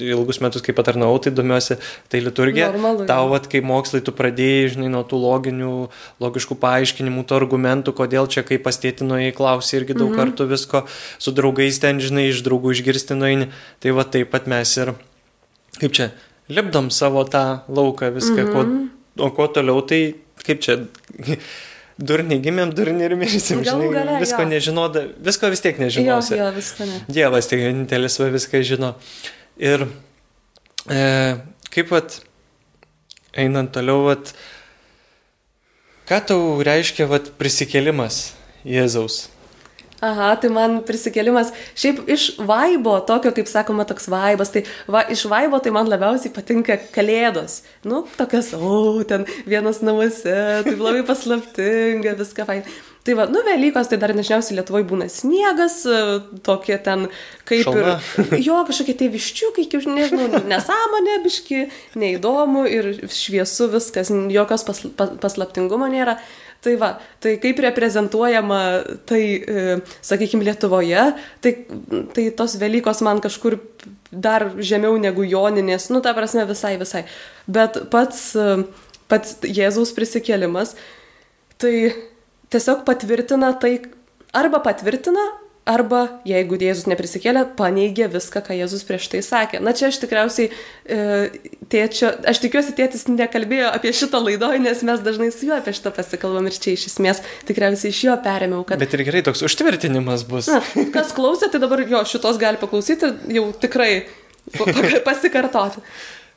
ilgus metus kaip patarnau, tai domiuosi, tai liturgija. Normalu, Tau, jo. vat, kai mokslai, tu pradėjai, žinai, nuo tų loginių, logiškų paaiškinimų, tų argumentų, kodėl čia, kai pastėtino į klausį irgi daug -hmm. kartų visko su draugais ten, žinai, iš draugų išgirstino eini. Tai va taip pat mes ir, kaip čia, lipdom savo tą lauką viską, -hmm. ko, o ko toliau, tai kaip čia. Durniai gimėm, durniai ir mirsim, žinai, gale, visko jo. nežinoda, visko vis tiek Jo, nežinosi. jo, visko ne. Dievas tik vienintelis viską žino. Ir e, kaip pat, einant toliau, vat, ką tau reiškia vat, prisikėlimas Jėzaus? Aha, tai man prisikėlimas, šiaip iš vaibo, tokio kaip sakoma, toks vaibas, tai va, iš vaibo tai man labiausiai patinka kalėdos. Nu, tokias, o, ten vienas namuose, tai labai paslaptinga, viską fain. Tai va, nu, Velykos, tai dar dažniausiai Lietuvoje būna sniegas, e, tokie ten kaip Šalna. ir... Jo, kažkokie tie viščiukai, kaip, nežinau, nesąmonė, biški, neįdomu ir šviesu viskas, jokios pasl pa- paslaptingumo nėra. Tai va, tai kaip reprezentuojama tai, e, sakykime, Lietuvoje, tai, tai tos Velykos man kažkur dar žemiau negu Joninės, nu, ta prasme, visai, visai. Bet pats, e, pats Jėzaus prisikėlimas, tai tiesiog patvirtina tai, arba patvirtina, arba jeigu Jėzus neprisikėlė, paneigia viską, ką Jėzus prieš tai sakė. Na čia aš tikriausiai, e, tėčio, aš tikiuosi, tėtis nekalbėjo apie šitą laidą, nes mes dažnai su juo apie šitą pasikalbam ir čia iš esmės tikriausiai iš jo perėmiau, kad... Bet ir gerai, toks užtvirtinimas bus. Na, kas klausė, tai dabar jo šitos gali paklausyti jau tikrai pa- pa- pasikartoti.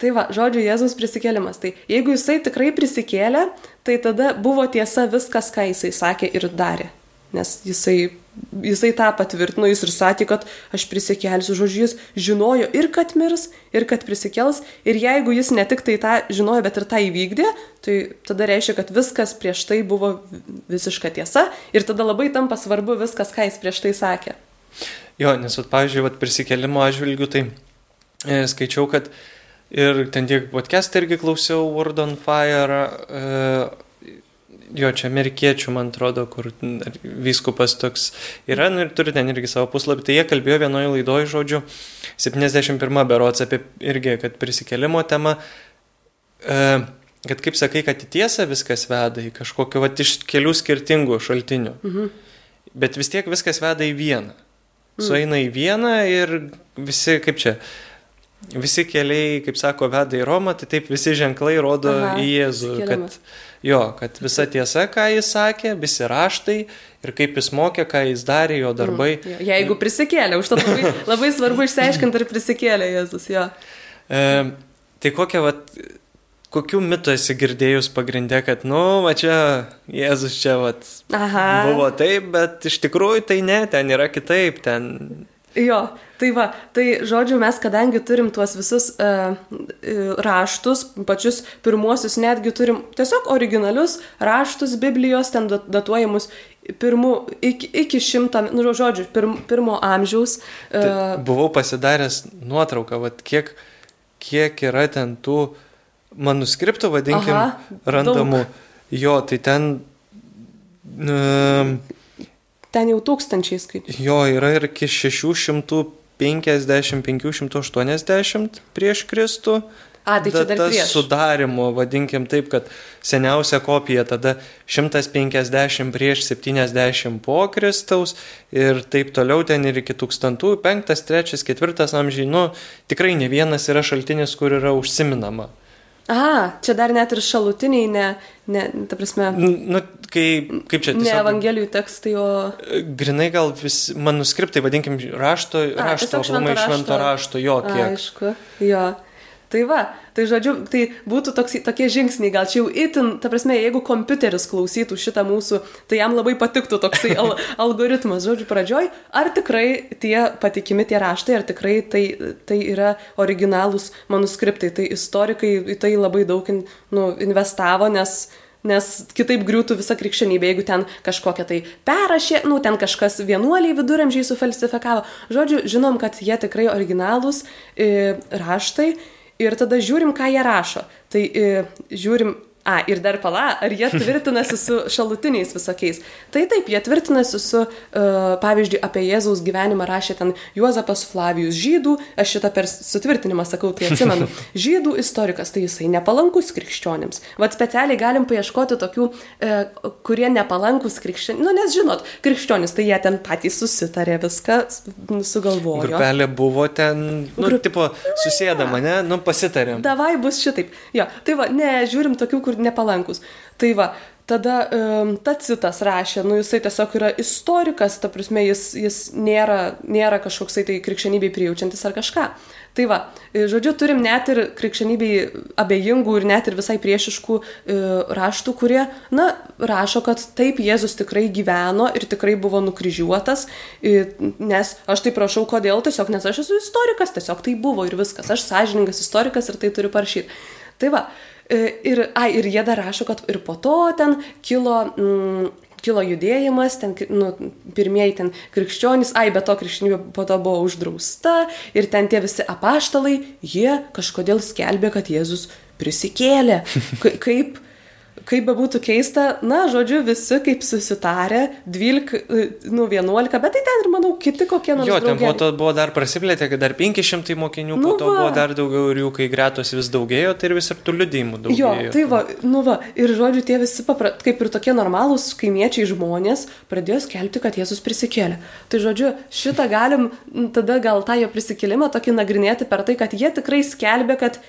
Tai va, žodžiu, Jėzaus prisikėlimas. Tai jeigu jisai tikrai prisikėlė, tai tada buvo tiesa viskas, ką jisai sakė ir darė. Nes jisai, jisai tą patvirtino, jis ir sakė, kad aš prisikelsiu, žodžiu, jis žinojo ir kad mirs, ir kad prisikels. Ir jeigu jis ne tik tai tą žinojo, bet ir tą įvykdė, tai tada reiškia, kad viskas prieš tai buvo visiška tiesa. Ir tada labai tampa svarbu viskas, ką jis prieš tai sakė. Jo, nes, vat, pavyzdžiui, vat, prisikėlimo atžvilgių, tai e, skaičiau, kad ir ten tiek podcast'ą irgi klausiau, Word on Fire, e, jo, čia amerikiečių, man atrodo, kur vyskupas toks yra, nu, ir turi ten irgi savo puslapį, tai jie kalbėjo vienoje laidoje, žodžiu, 71 berots apie irgi, kad prisikėlimo tema, e, kad kaip sakai, kad į tiesą viskas veda į kažkokio, va, iš kelių skirtingų šaltinių. Mhm. Bet vis tiek viskas veda į vieną. Sueina į vieną ir visi, kaip čia, visi keliai, kaip sako, veda į Romą, tai taip visi ženklai rodo Aha, į Jėzų. Kad, jo, kad visa tiesa, ką jis sakė, visi raštai ir kaip jis mokė, ką jis darė, jo darbai. Jo, Jeigu prisikėlė, užtat labai, labai svarbu išsiaiškinti, ar prisikėlė Jėzus, jo. E, tai kokia, vat, kokių mitų esi girdėjus pagrindė, kad, nu, va čia Jėzus čia, va, buvo taip, bet iš tikrųjų tai ne, ten yra kitaip, ten Jo, tai va, tai žodžiu, mes kadangi turim tuos visus uh, raštus, pačius pirmuosius, netgi turim tiesiog originalius raštus Biblijos, ten datuojamus pirmų, iki, iki šimto, nu, žodžiu, pirm, pirmo amžiaus. Uh, tai buvau pasidaręs nuotrauką, va, kiek, kiek yra ten tų manuskriptų, vadinkim, Aha, randamų. Daug. Jo, tai ten... Uh, Ten jau tūkstančiai skaičių. Jo, yra ir iki 650-580 prieš Kristų. A, tai čia dar prieš. Sudarimo, vadinkim taip, kad seniausia kopija tada 150 prieš 70 po Kristaus ir taip toliau ten ir iki 1000, 5, 3, 4 amžiai, nu, tikrai ne vienas yra šaltinis, kur yra užsiminama. A, čia dar net ir šalutiniai, ne, ne ta prasme. Nu, kai, kaip čia tiesiog. Ne evangelijų tekstai, o. Grinai gal vis manuskriptai, vadinkim, rašto, A, rašto, aplamai švento rašto, jo kiek. Aišku, jo. Tai va, tai žodžiu, tai būtų toks, tokie žingsniai, gal čia jau itin, ta prasme, jeigu kompiuteris klausytų šitą mūsų, tai jam labai patiktų toksai al algoritmas, žodžiu, pradžioj, ar tikrai tie patikimi tie raštai, ar tikrai tai, tai yra originalūs manuskriptai, tai istorikai į tai labai daug in, nu, investavo, nes nes kitaip griūtų visa krikščionybė, jeigu ten kažkokia tai perrašė, nu, ten kažkas vienuoliai viduramžiai sufalsifikavo. Žodžiu, žinom, kad jie tikrai originalūs e, raštai ir tada žiūrim, ką jie rašo. Tai e, žiūrim A, ir dar pala, ar jie tvirtinasi su šalutiniais visokiais. Tai taip, jie tvirtinasi su, uh, pavyzdžiui, apie Jėzaus gyvenimą rašė ten Juozapas Flavijus žydų, aš šitą per sutvirtinimą sakau, tai atsimenu, žydų istorikas, tai jisai nepalankus krikščionėms. Vat specialiai galim paieškoti tokių, uh, kurie nepalankus krikščionėms, nu nes žinot, krikščionis, tai jie ten patys susitarė, viską sugalvojo. Grupelė buvo ten, nu, Grup... tipo, susėdama, ne, nu, pasitarėm. Davai bus šitaip. Jo, tai va, ne, žiūrim tokių, kur kur nepalankus. Tai va, tada um, Tacitas rašė, nu jisai tiesiog yra istorikas, ta prasme, jis, jis nėra, nėra kažkoksai tai krikščionybei prijaučiantis ar kažką. Tai va, e, žodžiu, turim net ir krikščionybei abejingų ir net ir visai priešiškų e, raštų, kurie, na, rašo, kad taip Jėzus tikrai gyveno ir tikrai buvo nukryžiuotas, e, nes aš tai prašau, kodėl, tiesiog nes aš esu istorikas, tiesiog tai buvo ir viskas, aš sąžiningas istorikas ir tai turiu parašyti. Tai va, ir, ai, ir jie dar rašo, kad ir po to ten kilo, mm, kilo judėjimas, ten, nu, pirmieji ten krikščionys, ai, bet to krikščionybė po to buvo uždrausta ir ten tie visi apaštalai, jie kažkodėl skelbė, kad Jėzus prisikėlė. Kaip kaip bebūtų keista, na, žodžiu, visi kaip susitarė, 12, nu, 11, bet tai ten ir, manau, kiti kokie nors. Jo, ten po to buvo dar prasiplėtė, kad dar 500 mokinių, nu, po to va. buvo dar daugiau ir jų, kai gretos vis daugėjo, tai ir vis ir tų liudymų daugėjo. Jo, tai va, nu va, ir žodžiu, tie visi, papra, kaip ir tokie normalūs kaimiečiai žmonės, pradėjo skelbti, kad Jėzus prisikėlė. Tai žodžiu, šitą galim tada gal tą jo prisikėlimą tokį nagrinėti per tai, kad jie tikrai skelbė, kad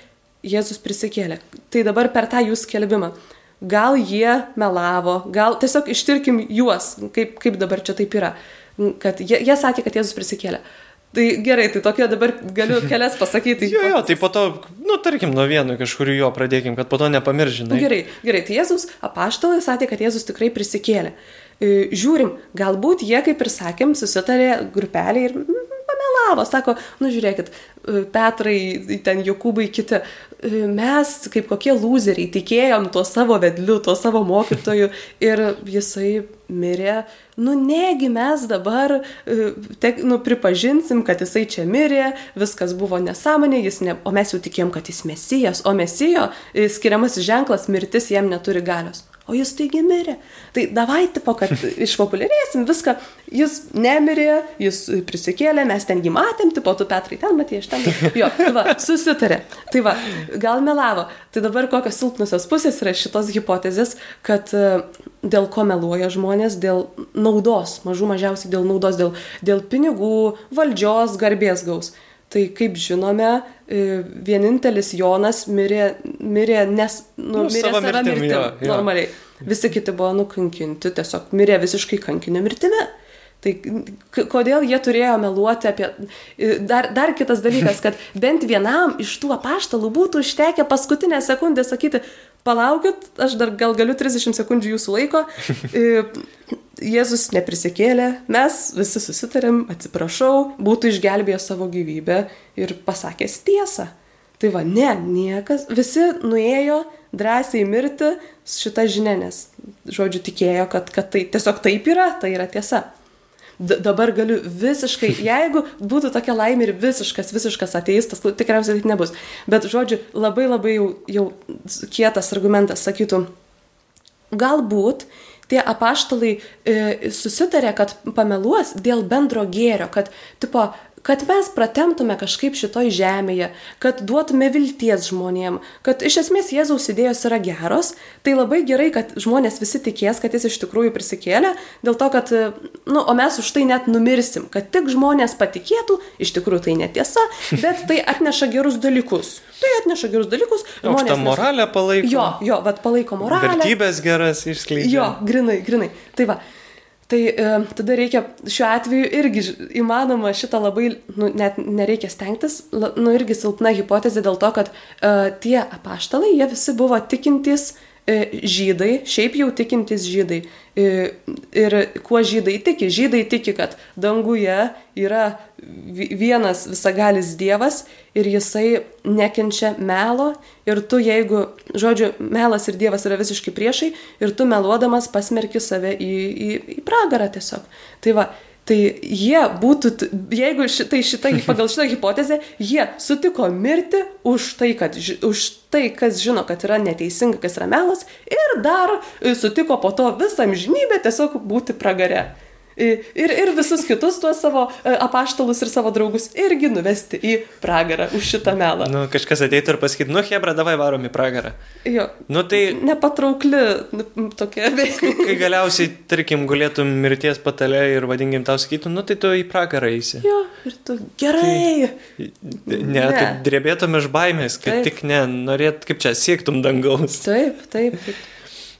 Jėzus prisikėlė. Tai dabar per tą jų skelbimą gal jie melavo, gal tiesiog ištirkim juos, kaip, kaip dabar čia taip yra, kad jie, jie sakė, kad Jėzus prisikėlė. Tai gerai, tai tokie dabar galiu kelias pasakyti. jo, jo, tai po to, nu, tarkim, nuo vieno kažkurių jo pradėkim, kad po to nepamiržinai. Gerai, gerai, tai Jėzus apaštalai sakė, kad Jėzus tikrai prisikėlė. E, žiūrim, galbūt jie, kaip ir sakėm, susitarė grupelį ir pamelavo, sako, nu žiūrėkit, e, Petrai, ten Jokūbai, kiti, e, mes kaip kokie loseriai tikėjom tuo savo vedliu, tuo savo mokytoju ir jisai mirė. Nu negi mes dabar, e, te, nu, pripažinsim, kad jisai čia mirė, viskas buvo nesąmonė, ne, o mes jau tikėjom, kad jis mesijas, o mesijo skiriamas ženklas mirtis jam neturi galios o jis taigi mirė. Tai davai tipo, kad išpopuliarėsim viską, jis nemirė, jis prisikėlė, mes ten jį matėm, tipo, tu Petrai ten matė, aš ten. Jo, tai va, susitarė. Tai va, gal melavo. Tai dabar kokios silpnusios pusės yra šitos hipotezės, kad e, dėl ko meluoja žmonės, dėl naudos, mažų mažiausiai dėl naudos, dėl, dėl pinigų, valdžios, garbės gaus. Tai kaip žinome, e, vienintelis Jonas mirė, mirė nes, nu, nu, mirė savo mirtim, mirtim jo, jo. normaliai. Visi kiti buvo nukankinti, tiesiog mirė visiškai kankinio mirtimi. Tai kodėl jie turėjo meluoti apie... Dar, dar kitas dalykas, kad bent vienam iš tų apaštalų būtų užtekę paskutinę sekundę sakyti, palaukit, aš dar gal galiu 30 sekundžių jūsų laiko. Jėzus neprisikėlė, mes visi susitarėm, atsiprašau, būtų išgelbėjęs savo gyvybę ir pasakęs tiesą. Tai va, ne, niekas, visi nuėjo drąsiai mirti šitą žinę, nes, žodžiu, tikėjo, kad, kad tai tiesiog taip yra, tai yra tiesa. D dabar galiu visiškai, jeigu būtų tokia laimė ir visiškas, visiškas ateistas, nu, tikriausiai taip nebus. Bet, žodžiu, labai labai jau, jau kietas argumentas sakytų, galbūt tie apaštalai e, susitarė, kad pameluos dėl bendro gėrio, kad, tipo, kad mes pratemtume kažkaip šitoj žemėje, kad duotume vilties žmonėm, kad iš esmės Jėzaus idėjos yra geros, tai labai gerai, kad žmonės visi tikės, kad jis iš tikrųjų prisikėlė, dėl to, kad, nu, o mes už tai net numirsim, kad tik žmonės patikėtų, iš tikrųjų tai netiesa, bet tai atneša gerus dalykus. Tai atneša gerus dalykus. Aukštą nes- moralę palaiko. Jo, jo, vad palaiko moralę. Vertybės geras išskleidžia. Jo, grinai, grinai. Tai va. Tai e, tada reikia šiuo atveju irgi įmanoma šitą labai, nu, net nereikia stengtis, nu, irgi silpna hipotezė dėl to, kad e, tie apaštalai, jie visi buvo tikintys e, žydai, šiaip jau tikintys žydai. E, ir kuo žydai tiki? Žydai tiki, kad danguje yra vi- vienas visagalis Dievas ir jisai nekenčia melo ir tu jeigu, žodžiu, melas ir Dievas yra visiškai priešai ir tu meluodamas pasmerki save į, į, į pragarą tiesiog. Tai va, tai jie būtų, jeigu šitai, šitai, pagal šitą hipotezę, jie sutiko mirti už tai, kad, už tai, kas žino, kad yra neteisinga, kas yra melas ir dar e, sutiko po to visą amžinybę tiesiog būti pragare. Ir, ir visus kitus tuos savo e, apaštalus ir savo draugus irgi nuvesti į pragarą už šitą melą. Nu, kažkas ateitų ir pasakytų, nu, Hebra, davai varom į pragarą. Jo, Nu, tai nepatraukli nu, tokia. kai galiausiai, tarkim, gulėtum mirties patale ir vadinkim tau sakytų, nu, tai tu į pragarą eisi. Jo, ir tu gerai. Ne, Ne. tu drebėtum iš baimės, kad Taip. tik ne, norėt, kaip čia, siektum dangaus. Taip, taip. taip.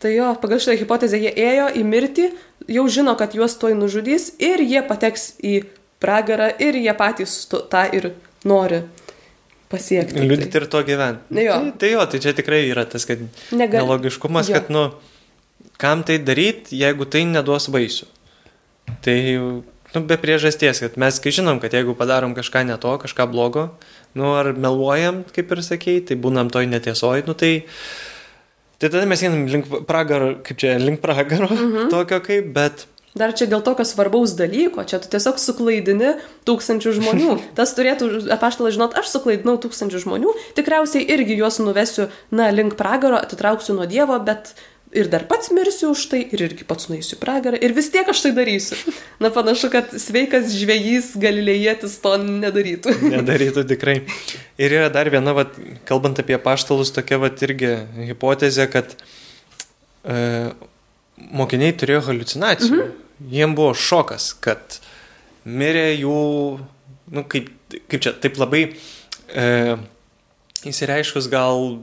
Tai jo, pagal šitą hipotezę jie ėjo į mirtį, jau žino, kad juos toj nužudys ir jie pateks į pragarą ir jie patys tą ir nori pasiekti. Liudyti ir to gyventi. Jo. Tai, tai jo, tai čia tikrai yra tas, kad Negal- nelogiškumas, Jo. kad, nu, kam tai daryti, jeigu tai neduos vaisių. Tai, nu, be priežasties, kad mes, kai žinom, kad jeigu padarom kažką ne to, kažką blogo, nu, ar meluojam, kaip ir sakei, tai būnam toj netiesoj, nu, tai, tai tada mes einam link pragaro, kaip čia, link pragaro, mhm. tokio kaip, bet Dar čia dėl tokio svarbaus dalyko, čia tu tiesiog suklaidini tūkstančių žmonių. Tas turėtų apaštalas žinot, aš suklaidinau tūkstančių žmonių, tikriausiai irgi juos nuvesiu, na, link pragaro, atitrauksiu nuo Dievo, bet ir dar pats mirsiu už tai, ir irgi pats nueisiu pragarą, ir vis tiek aš tai darysiu. Na, panašu, kad sveikas žvėjys galilėjėtis to nedarytų. Nedarytų tikrai. Ir yra dar viena, vat, kalbant apie paštalus, tokia vat, irgi hipotezė, kad e, mokiniai turėjo halucinacijų. Mhm. Jiem buvo šokas, kad mirė jų, nu, kaip, kaip čia, taip labai e, įsireiškus gal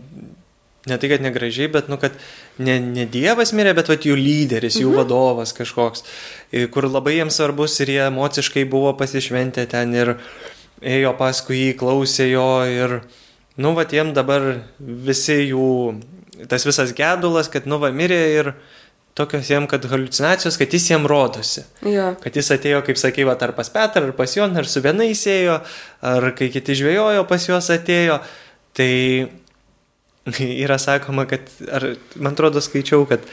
ne tai, kad negražiai, bet, nu, kad ne, ne Dievas mirė, bet vat, jų lyderis, jų mhm. vadovas kažkoks, kur labai jiems svarbus ir jie emociškai buvo pasišventę ten ir ėjo paskui jį, klausė jo ir, nu, vat, jiem dabar visi jų, tas visas gedulas, kad, nu, va, mirė ir tokios jiem, kad halucinacijos, kad jis jiem rodosi. Jo. Kad jis atėjo, kaip sakė, va, ar pas Petrą, ar pas Joną, ar su vienais ėjo, ar kai kiti žvėjojo, pas juos atėjo. Tai yra sakoma, kad, ar, man atrodo, skaičiau, kad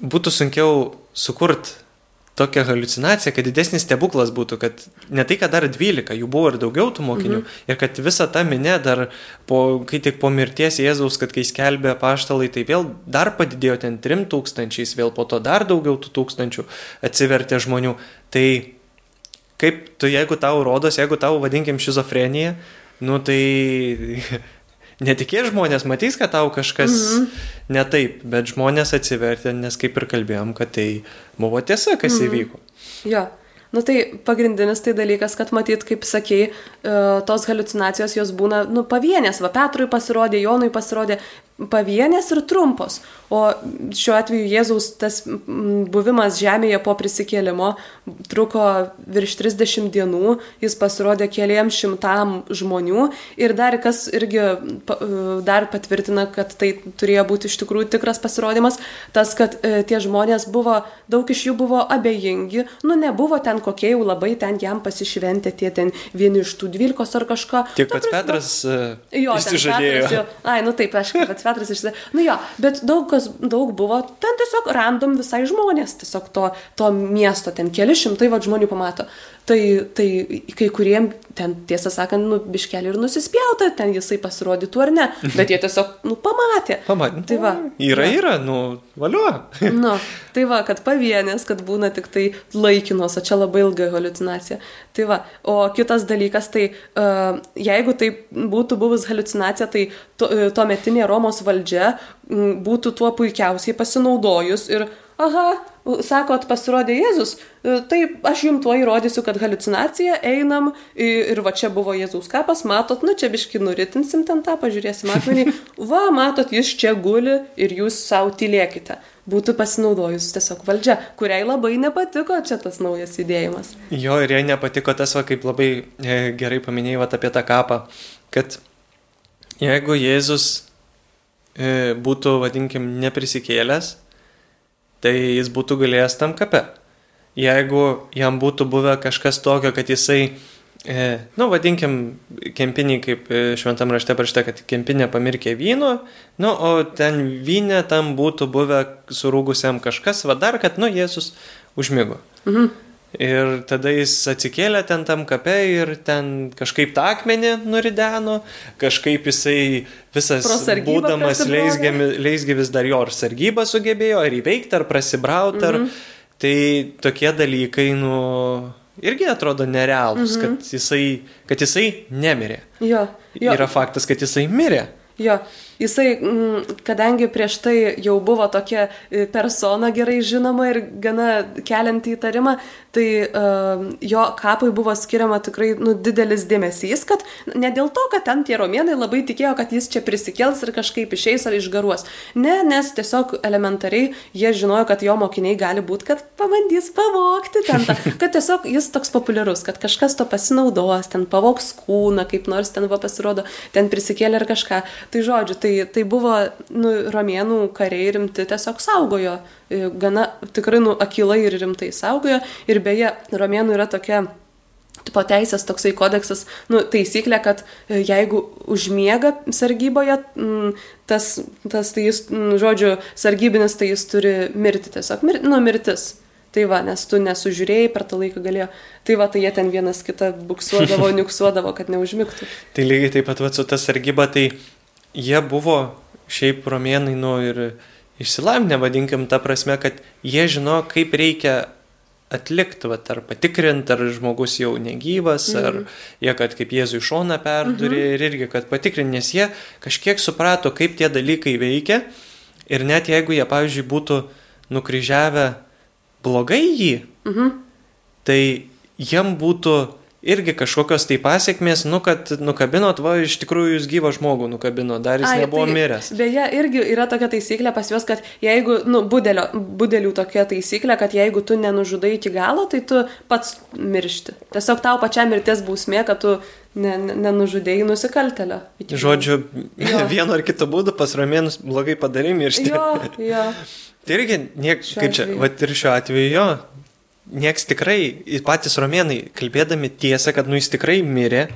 būtų sunkiau sukurti tokią halucinaciją, kad didesnis stebuklas būtų, kad ne tai, kad dar 12, jų buvo ir daugiau tų mokinių, mhm. ir kad visa ta minė dar, po, kai tik po mirties Jėzaus, kad kai skelbė paštalai, tai vėl dar padidėjo ten 3000, vėl po to dar daugiau tų tūkstančių atsivertė žmonių. Tai kaip tu, jeigu tau rodos, jeigu tau vadinkim šizofrenija, nu tai netikės žmonės, matys, kad tau kažkas mm. -hmm. ne taip, bet žmonės atsivertė, nes kaip ir kalbėjom, kad tai buvo tiesa, kas mm -hmm. įvyko. Jo. Nu tai pagrindinis tai dalykas, kad matyt, kaip sakei, e, tos halucinacijos jos būna, nu, pavienės, va Petrui pasirodė, Jonui pasirodė, pavienės ir trumpos. O šiuo atveju Jėzaus tas buvimas žemėje po prisikėlimo truko virš 30 dienų, jis pasirodė keliam šimtam žmonių ir dar kas irgi pa- dar patvirtina, kad tai turėjo būti iš tikrųjų tikras pasirodymas, tas, kad e, tie žmonės buvo, daug iš jų buvo abejingi, nu nebuvo ten kokie jau labai ten jam pasišventę, tie ten vieni iš tų dvylikos ar kažką. Tiek pats prasme- Petras e, Jo, ten išsižadėjo. Petras, jo. Ai, nu taip, aš kaip pats Petras išsižadėjo. Nu jo, bet daug kas, daug buvo, ten tiesiog random visai žmonės, tiesiog to, to miesto, ten keli šimtai va žmonių pamato. Tai, tai kai kuriem ten, tiesą sakant, nu, biškelį ir nusispjauta, ten jisai pasirodytų ar ne, bet jie tiesiog, nu, pamatė. Pamatė. Tai va. Yra, yra, nu, valio. Nu, tai va, kad pavienės, kad būna tik tai laikinos, o čia labai ilga halucinacija. Tai va, o kitas dalykas, tai uh, jeigu tai būtų buvus halucinacija, tai to, uh, tuometinė Romos valdžia būtų tuo puikiausiai pasinaudojus ir, aha, sakot, pasirodė Jėzus, e, tai aš jums tuo įrodysiu, kad halucinacija, einam ir va čia buvo Jėzaus kapas, matot, nu čia biški nuritinsim ten tą, pažiūrėsim akmenį, va, matot, jis čia guli ir jūs savo tylėkite. Būtų pasinaudojus tiesiog valdžia, kuriai labai nepatiko čia tas naujas judėjimas. Jo, ir jai nepatiko tas, va, kaip labai e, gerai paminėjai va, apie tą kapą, kad jeigu Jėzus e, būtų, vadinkim, neprisikėlęs, tai jis būtų galėjęs tam kape. Jeigu jam būtų buvę kažkas tokio, kad jisai, e, nu, vadinkim, kempiniai, kaip e, šventam rašte parašta, kad kempinė pamirkė vyno, nu, o ten vynė tam būtų buvę surūgusiam kažkas, va dar, kad, nu, Jėzus užmygo. Mhm. Ir tada jis atsikėlė ten tam kape ir ten kažkaip tą akmenį nurideno, kažkaip jisai visas būdamas leisgyvis dar jo ar sargybą sugebėjo, ar įveikti, ar prasibrauti, ar... Tai tokie dalykai, nu, irgi atrodo nerealūs, Mhm. kad, jisai, kad jisai nemirė. Jo, jo. Yra faktas, kad jisai mirė. Jo, jisai, mm, kadangi prieš tai jau buvo tokia e, persona gerai žinoma ir gana kelianti įtarimą, tai uh, jo kapui buvo skiriama tikrai nu, didelis dėmesys, kad ne dėl to, kad ten tie romėnai labai tikėjo, kad jis čia prisikels ir kažkaip išeis ar išgaruos. Ne, nes tiesiog elementariai jie žinojo, kad jo mokiniai gali būti, kad pabandys pavokti ten, tą, kad tiesiog jis toks populiarus, kad kažkas to pasinaudos, ten pavoks kūną, kaip nors ten va pasirodo, ten prisikėlė ar kažką. Tai žodžiu, tai, tai buvo nu, romėnų kariai rimti tiesiog saugojo, e, gana tikrai nu, akilai ir rimtai saugojo. Ir beje, romėnų yra tokia tipo teisės toksai kodeksas, nu, taisyklė, kad e, jeigu užmiega sargyboje, tas, tas tai jis, žodžiu, sargybinis, tai jis turi mirti tiesiog, mir, nu, mirtis. Tai va, nes tu nesužiūrėjai, per tą laiką galėjo. Tai va, tai jie ten vienas kitą buksuodavo, niuksuodavo, kad neužmigtų. Tai lygiai taip pat va, su ta sargyba, tai jie buvo šiaip romėnai, nu ir išsilavinę, vadinkim, ta prasme, kad jie žino, kaip reikia atlikti, va, ar patikrinti, ar žmogus jau negyvas, mm. ar jie, kad kaip Jėzų į šoną perdurė -hmm. ir irgi, kad patikrinti, nes jie kažkiek suprato, kaip tie dalykai veikia ir net jeigu jie, pavyzdžiui, būtų nukryžiavę blogai jį, Mhm. tai jiem būtų irgi kažkokios tai pasiekmės, nu, kad nukabinot, va, iš tikrųjų jūs gyvą žmogų nukabino, dar jis Ai, nebuvo tai, miręs. Beje, irgi yra tokia taisyklė pas juos, kad jeigu, nu, budelio, budelių tokia taisyklė, kad jeigu tu nenužudai iki galo, tai tu pats miršti. Tiesiog tau pačiam mirties bausmė, kad tu ne, ne, nenužudėjai nusikaltelio. Žodžiu, Jo. vienu ar kitu būdu pas romėnus blogai padarėm ir štai. Jo, jo. Tai irgi, niek, kaip čia, va ir šiuo atveju jo, nieks tikrai, patys romėnai, kalbėdami tiesą, kad nu jis tikrai mirė,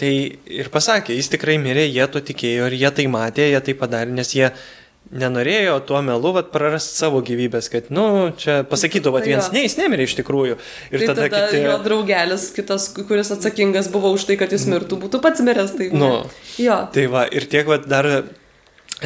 tai ir pasakė, jis tikrai mirė, jie to tikėjo ir jie tai matė, jie tai padarė, nes jie nenorėjo tuo melu vat, prarasti savo gyvybės, kad, nu, čia pasakytų, va, Tai viens, jo. ne, jis nemirė iš tikrųjų. Ir tai tada, tada kiti... jo draugelis, kitas, kuris atsakingas buvo už tai, kad jis mirtų, būtų pats miręs. Tai. Nu. jo. Tai va, ir tiek va, dar e,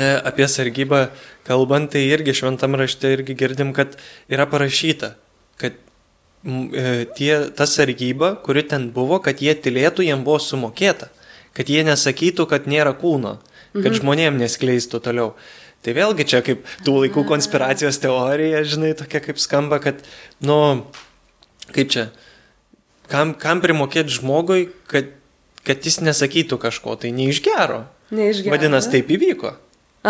apie sargybą kalbant, tai irgi šventam rašte irgi girdim, kad yra parašyta, kad e, tie, ta sargyba, kuri ten buvo, kad jie tylėtų, jiem buvo sumokėta, kad jie nesakytų, kad nėra kūno, kad mhm. žmonėm neskleistų toliau. Tai vėlgi čia kaip tų laikų konspiracijos teorija, žinai, tokia kaip skamba, kad, nu, kaip čia, kam, kam primokėti žmogui, kad, kad jis nesakytų kažko, tai ne iš gero. Neišgyveno. Vadinasi, taip įvyko.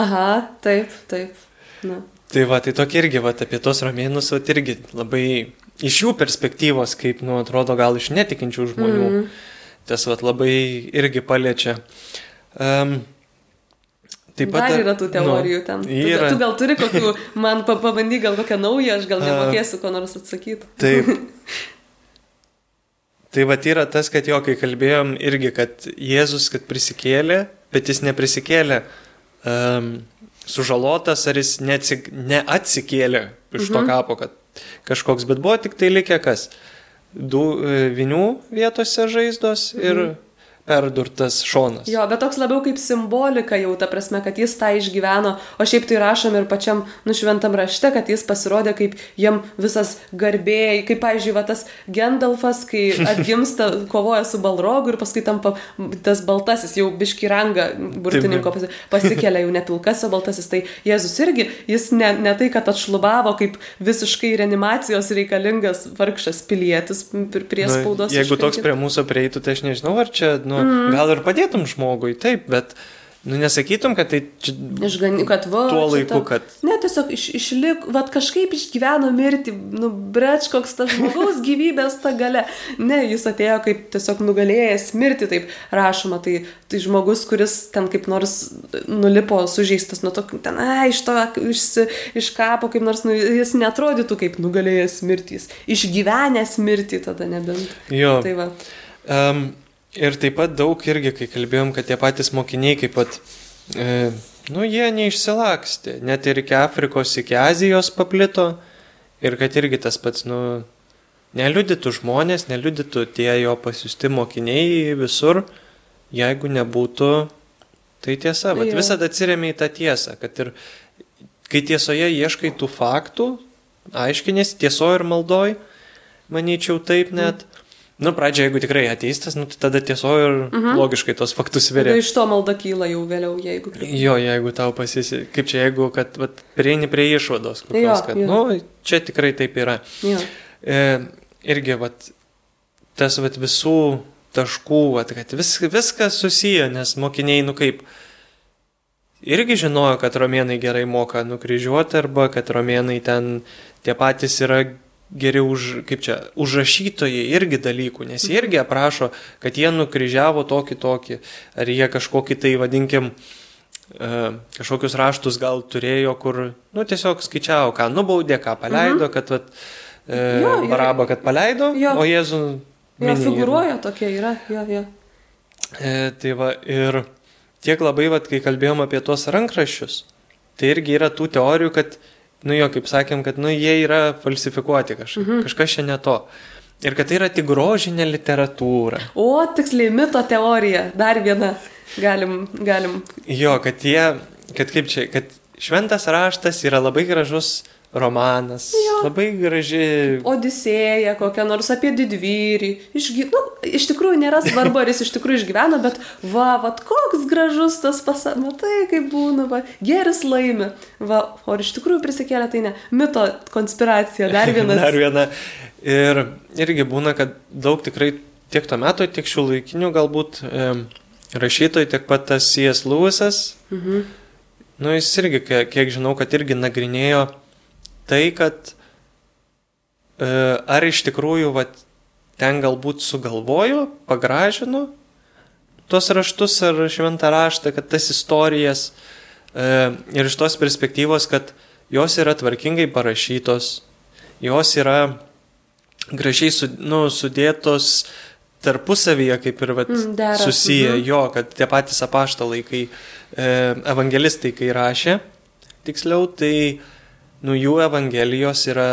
Aha, taip, taip. Na. Tai va, tai tokia irgi, va, apie tos romėnus, va, irgi labai iš jų perspektyvos, kaip, nu, atrodo, gal iš netikinčių žmonių, mm. tas, va, labai irgi paliečia. Um, Taip pat Dar yra tų teorijų nu, ten. Yra. Tu, tu gal turi kokių, man pabandy gal kokią naują, aš gal nemokėsiu ko nors atsakyti. Taip. Tai va yra tas, kad jo, kai kalbėjom irgi, kad Jėzus, kad prisikėlė, bet jis neprisikėlė um, sužalotas, ar jis neatsik, neatsikėlė iš mhm. to kapo, kad kažkoks, bet buvo tik tai likę kas? Du e, vinių vietose žaizdos ir mhm perdurtas šonas. Jo, bet toks labiau kaip simbolika jau, ta prasme, kad jis tą išgyveno, o šiaip tai rašom ir pačiam nušventam rašte, kad jis pasirodė kaip jam visas garbėjai, kaip, pavyzdžiui, va, tas Gendalfas, kai atgimsta, kovoja su Balrogu ir paskui tampa tas baltasis, jau biškiranga burtininko pasikelia, jau ne pilkas, o baltasis. Tai Jėzus irgi, jis ne, ne tai, kad atšlubavo kaip visiškai reanimacijos reikalingas vargšas pilietis prie spaudos. Na, jeigu toks prie mūsų prieitų, tai aš nežinau, ar čia, nu, mm. gal ir padėtum žmogui, taip, bet Nu, nesakytum, kad tai čia... Išgani, kad va. Tuo laiku, kad... Ne, tiesiog iš, išlik, va kažkaip išgyveno mirti, nu, breč, koks tas žmogaus gyvybės ta gale. Ne, jis atėjo kaip tiesiog nugalėjęs mirti, taip rašoma. Tai, tai žmogus, kuris ten kaip nors nulipo sužeistas nuo to, ten, ai, iš to, iš, iš kapo, kaip nors, nu, jis netrodytų kaip nugalėjęs mirtys. Išgyvenęs mirtį tada nebent. Jo. Tai va. Um, Ir taip pat daug irgi, kai kalbėjom, kad tie patys mokiniai kaip pat, e, nu, jie neišsilakstė, net ir iki Afrikos, iki Azijos paplito ir kad irgi tas pats, nu, neliudytų žmonės, neliudytų tie jo pasiusti mokiniai visur, jeigu nebūtų tai tiesa. Bet visada atsiriamė į tą tiesą, kad ir kai tiesoje ieškai tų faktų, aiškinės tiesoje ir maldoj, manyčiau taip net. Mm Nu, pradžioje, jeigu tikrai ateistas, nu, tai tada tiesoji ir mhm. logiškai tos faktus. Tai iš to malda kyla jau vėliau, jeigu. Jo, jeigu tau pasisi, kaip čia, jeigu, kad vat, prieini prie išvados, kokios, jo, kad, jo. nu, čia tikrai taip yra. Jo. E, irgi, vat, tas, vat, visų taškų, vat, kad vis, viskas susiję, nes mokiniai, nu kaip, irgi žinojo, kad romėnai gerai moka nukryžiuoti arba kad romėnai ten tie patys yra geriau už, kaip čia, užrašytojai irgi dalykų, nes jie irgi aprašo, kad jie nukryžiavo tokį tokį, ar jie kažkokį tai, vadinkim, e, kažkokius raštus gal turėjo, kur, nu, tiesiog skaičiavo, ką nubaudė, ką paleido, mhm. kad, vat, e, jo, jo. Barabą, kad paleido, jo. o Jėzų... Jo, figuruoja tokie yra, jo, jo. E, tai va, ir tiek labai, vat, kai kalbėjom apie tuos rankraščius, tai irgi yra tų teorijų, kad nu jo, kaip sakėm, kad, nu, jie yra falsifikuoti kažkaip, mhm. kažkas čia ne to. Ir kad tai yra tik grožinė literatūra. O, tiksliai, mito teorija, dar viena, galim, galim. Jo, kad jie, kad kaip čia, kad šventas raštas yra labai gražus romanas. Jo. Labai graži. Odisėja, kokia nors apie didvyrį. Išgy... Nu, iš tikrųjų nėra svarbu, ar jis iš tikrųjų išgyveno, bet va, va, koks gražus tas pasaulis, matai, kaip būna, va, geris laimi. Va, o iš tikrųjų prisikėlė tai ne. Mito konspiracija, dar viena. dar viena. Ir irgi būna, kad daug tikrai tiek to meto, tiek šių laikinių galbūt e, rašytojai, tiek pat tas C.S. Lewisas. Mhm. Nu, jis irgi, kiek žinau, kad irgi nagrinėjo tai, kad e, ar iš tikrųjų vat, ten galbūt sugalvoju, pagražinu tuos raštus ar šventą raštą, kad tas istorijas e, ir iš tos perspektyvos, kad jos yra tvarkingai parašytos, jos yra gražiai su, nu, sudėtos tarpusavyje, kaip ir vat, mm, Dera. susiję, mhm. jo, kad tie patys apaštalai, kai e, evangelistai, kai rašė, tiksliau, tai nu, jų evangelijos yra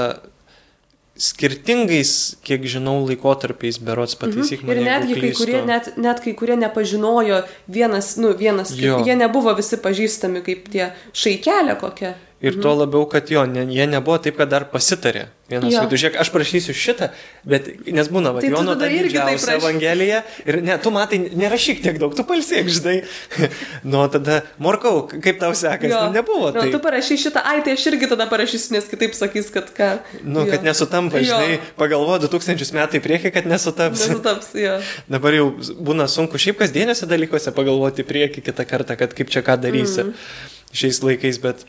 skirtingais, kiek žinau, laikotarpiais berots pataisyk mhm. mane. Ir netgi kai kurie, net, net kai kurie nepažinojo vienas, nu, vienas, jie nebuvo visi pažįstami kaip tie šaikelė kokia. Ir mhm. tuo labiau, kad jo, ne, jie nebuvo taip, kad dar pasitarė. Vienas kitų, žiūrėk, aš prašysiu šitą, bet nes būna, va, tai Jono ta didžiausia Evangelija ir ne, tu matai, nerašyk tiek daug, tu palsiek, žinai. nu, tada, morkau, kaip tau sekasi, nu, nebuvo. Tai... Nu, tu parašy šitą, ai, tai aš irgi tada parašysiu, nes kitaip sakys, kad ką. Nu, jo. kad nesutampa, žinai, pagalvo 2000 metų į priekį, kad nesutaps. Nesutaps, jo. Dabar jau būna sunku šiaip kasdieniuose dalykuose pagalvoti priekį kitą kartą, kad kaip čia ką darysi. Mm. šiais laikais, bet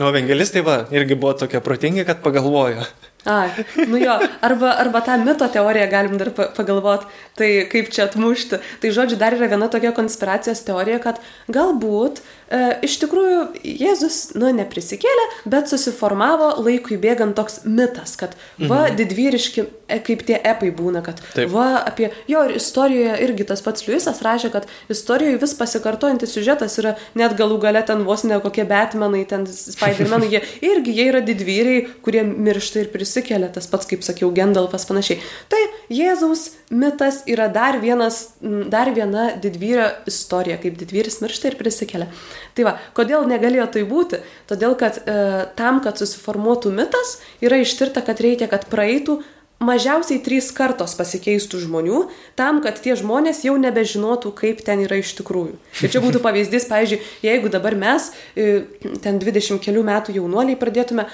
o evangelistai va, irgi buvo tokie protingi, kad pagalvojo. A, nu jo, arba, arba tą mito teoriją galim dar pagalvoti, tai kaip čia atmušti. Tai žodžiu, dar yra viena tokia konspiracijos teorija, kad galbūt e, iš tikrųjų Jėzus, nu, neprisikėlė, bet susiformavo laikui bėgant toks mitas, kad va, mhm. didvyriški, e, kaip tie epai būna, kad Taip. va, apie, jo, ir istorijoje irgi tas pats Liujisas rašė, kad istorijoje vis pasikartojantis siužetas yra net galų gale ten vos ne kokie Batmanai, ten Spider-Manai, jie irgi jie yra didvyriai, kurie miršta ir prisikėlė prisikelia, tas pats, kaip sakiau, Gendalfas panašiai. Tai Jėzaus mitas yra dar, vienas, dar viena didvyrio istorija, kaip didvyris miršta ir prisikelia. Tai va, kodėl negalėjo tai būti? Todėl, kad e, tam, kad susiformuotų mitas, yra ištirta, kad reikia, kad praeitų mažiausiai trys kartos pasikeistų žmonių, tam, kad tie žmonės jau nebežinotų, kaip ten yra iš tikrųjų. Ir čia būtų pavyzdys, pavyzdžiui, jeigu dabar mes, e, ten 20 kelių metų jaunuoliai, pradėtume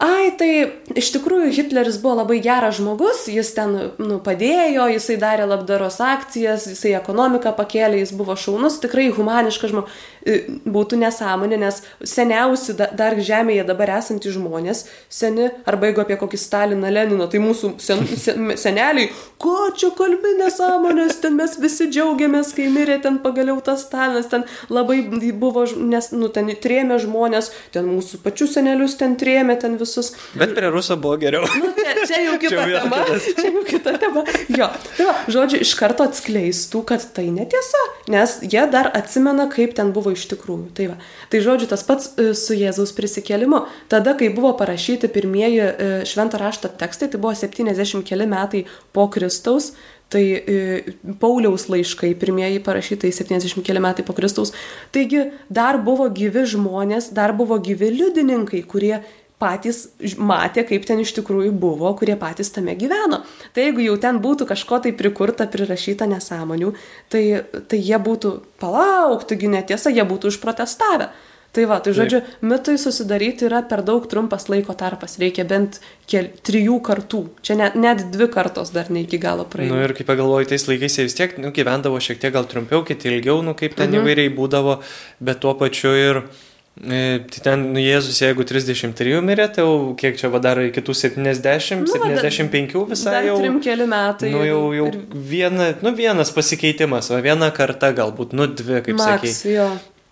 ai, tai iš tikrųjų Hitleris buvo labai geras žmogus, jis ten nu, padėjo, jisai darė labdaros akcijas, jisai ekonomiką pakėlė, jis buvo šaunus, tikrai humaniškas žmogus, būtų nesąmonė, nes seniausi dar žemėje dabar esantys žmonės, seni, arba jeigu apie kokį Staliną Leniną, tai mūsų sen, sen, seneliai, ko čia kalbi nesąmonės, ten mes visi džiaugiamės, kai mirė ten pagaliau tas Stalinas, ten labai buvo, nes, nu, ten trėmė žmonės, ten mūsų pačius senelius ten trėmė, ten visus. Bet prie rusų buvo geriau. Nu, čia, čia jau kita čia tema. Čia jau kita tema. Jo. Tai va, žodžiu, iš karto atskleistų, kad tai netiesa, nes jie dar atsimena, kaip ten buvo iš tikrųjų. Tai, va. tai žodžiu, tas pats e, su Jėzaus prisikėlimu. Tada, kai buvo parašyti pirmieji e, šventą rašto tekstai, tai buvo 70 keli metai po Kristaus, Tai e, Pauliaus laiškai, pirmieji parašytai 70 keli metai po Kristaus. Taigi dar buvo gyvi žmonės, dar buvo gyvi liudininkai, kurie patys matė, kaip ten iš tikrųjų buvo, kurie patys tame gyveno. Tai jeigu jau ten būtų kažko tai prikurta, prirašyta nesąmonių, tai, tai jie būtų palaukti, netiesa, jie būtų užprotestavę. Tai va, tai žodžiu, Taip. mitui susidaryti yra per daug trumpas laiko tarpas, reikia bent kel, trijų kartų, čia net, net dvi kartos dar ne iki galo praėjo. Na nu, ir kaip pagalvoju, tais laikais jie vis tiek nu, gyvendavo šiek tiek gal trumpiau, kiti ilgiau, nu kaip ten mhm. įvairiai būdavo, bet tuo pačiu ir... E, tai ten nu, Jėzus, jeigu 33 mirė, tai jau kiek čia vadaro iki tų 70, nu, 75 visai dar jau. Trim keli metai. Nu, jau, jau ir... viena, nu, vienas pasikeitimas, o viena karta galbūt, nu, dvi, kaip sakė.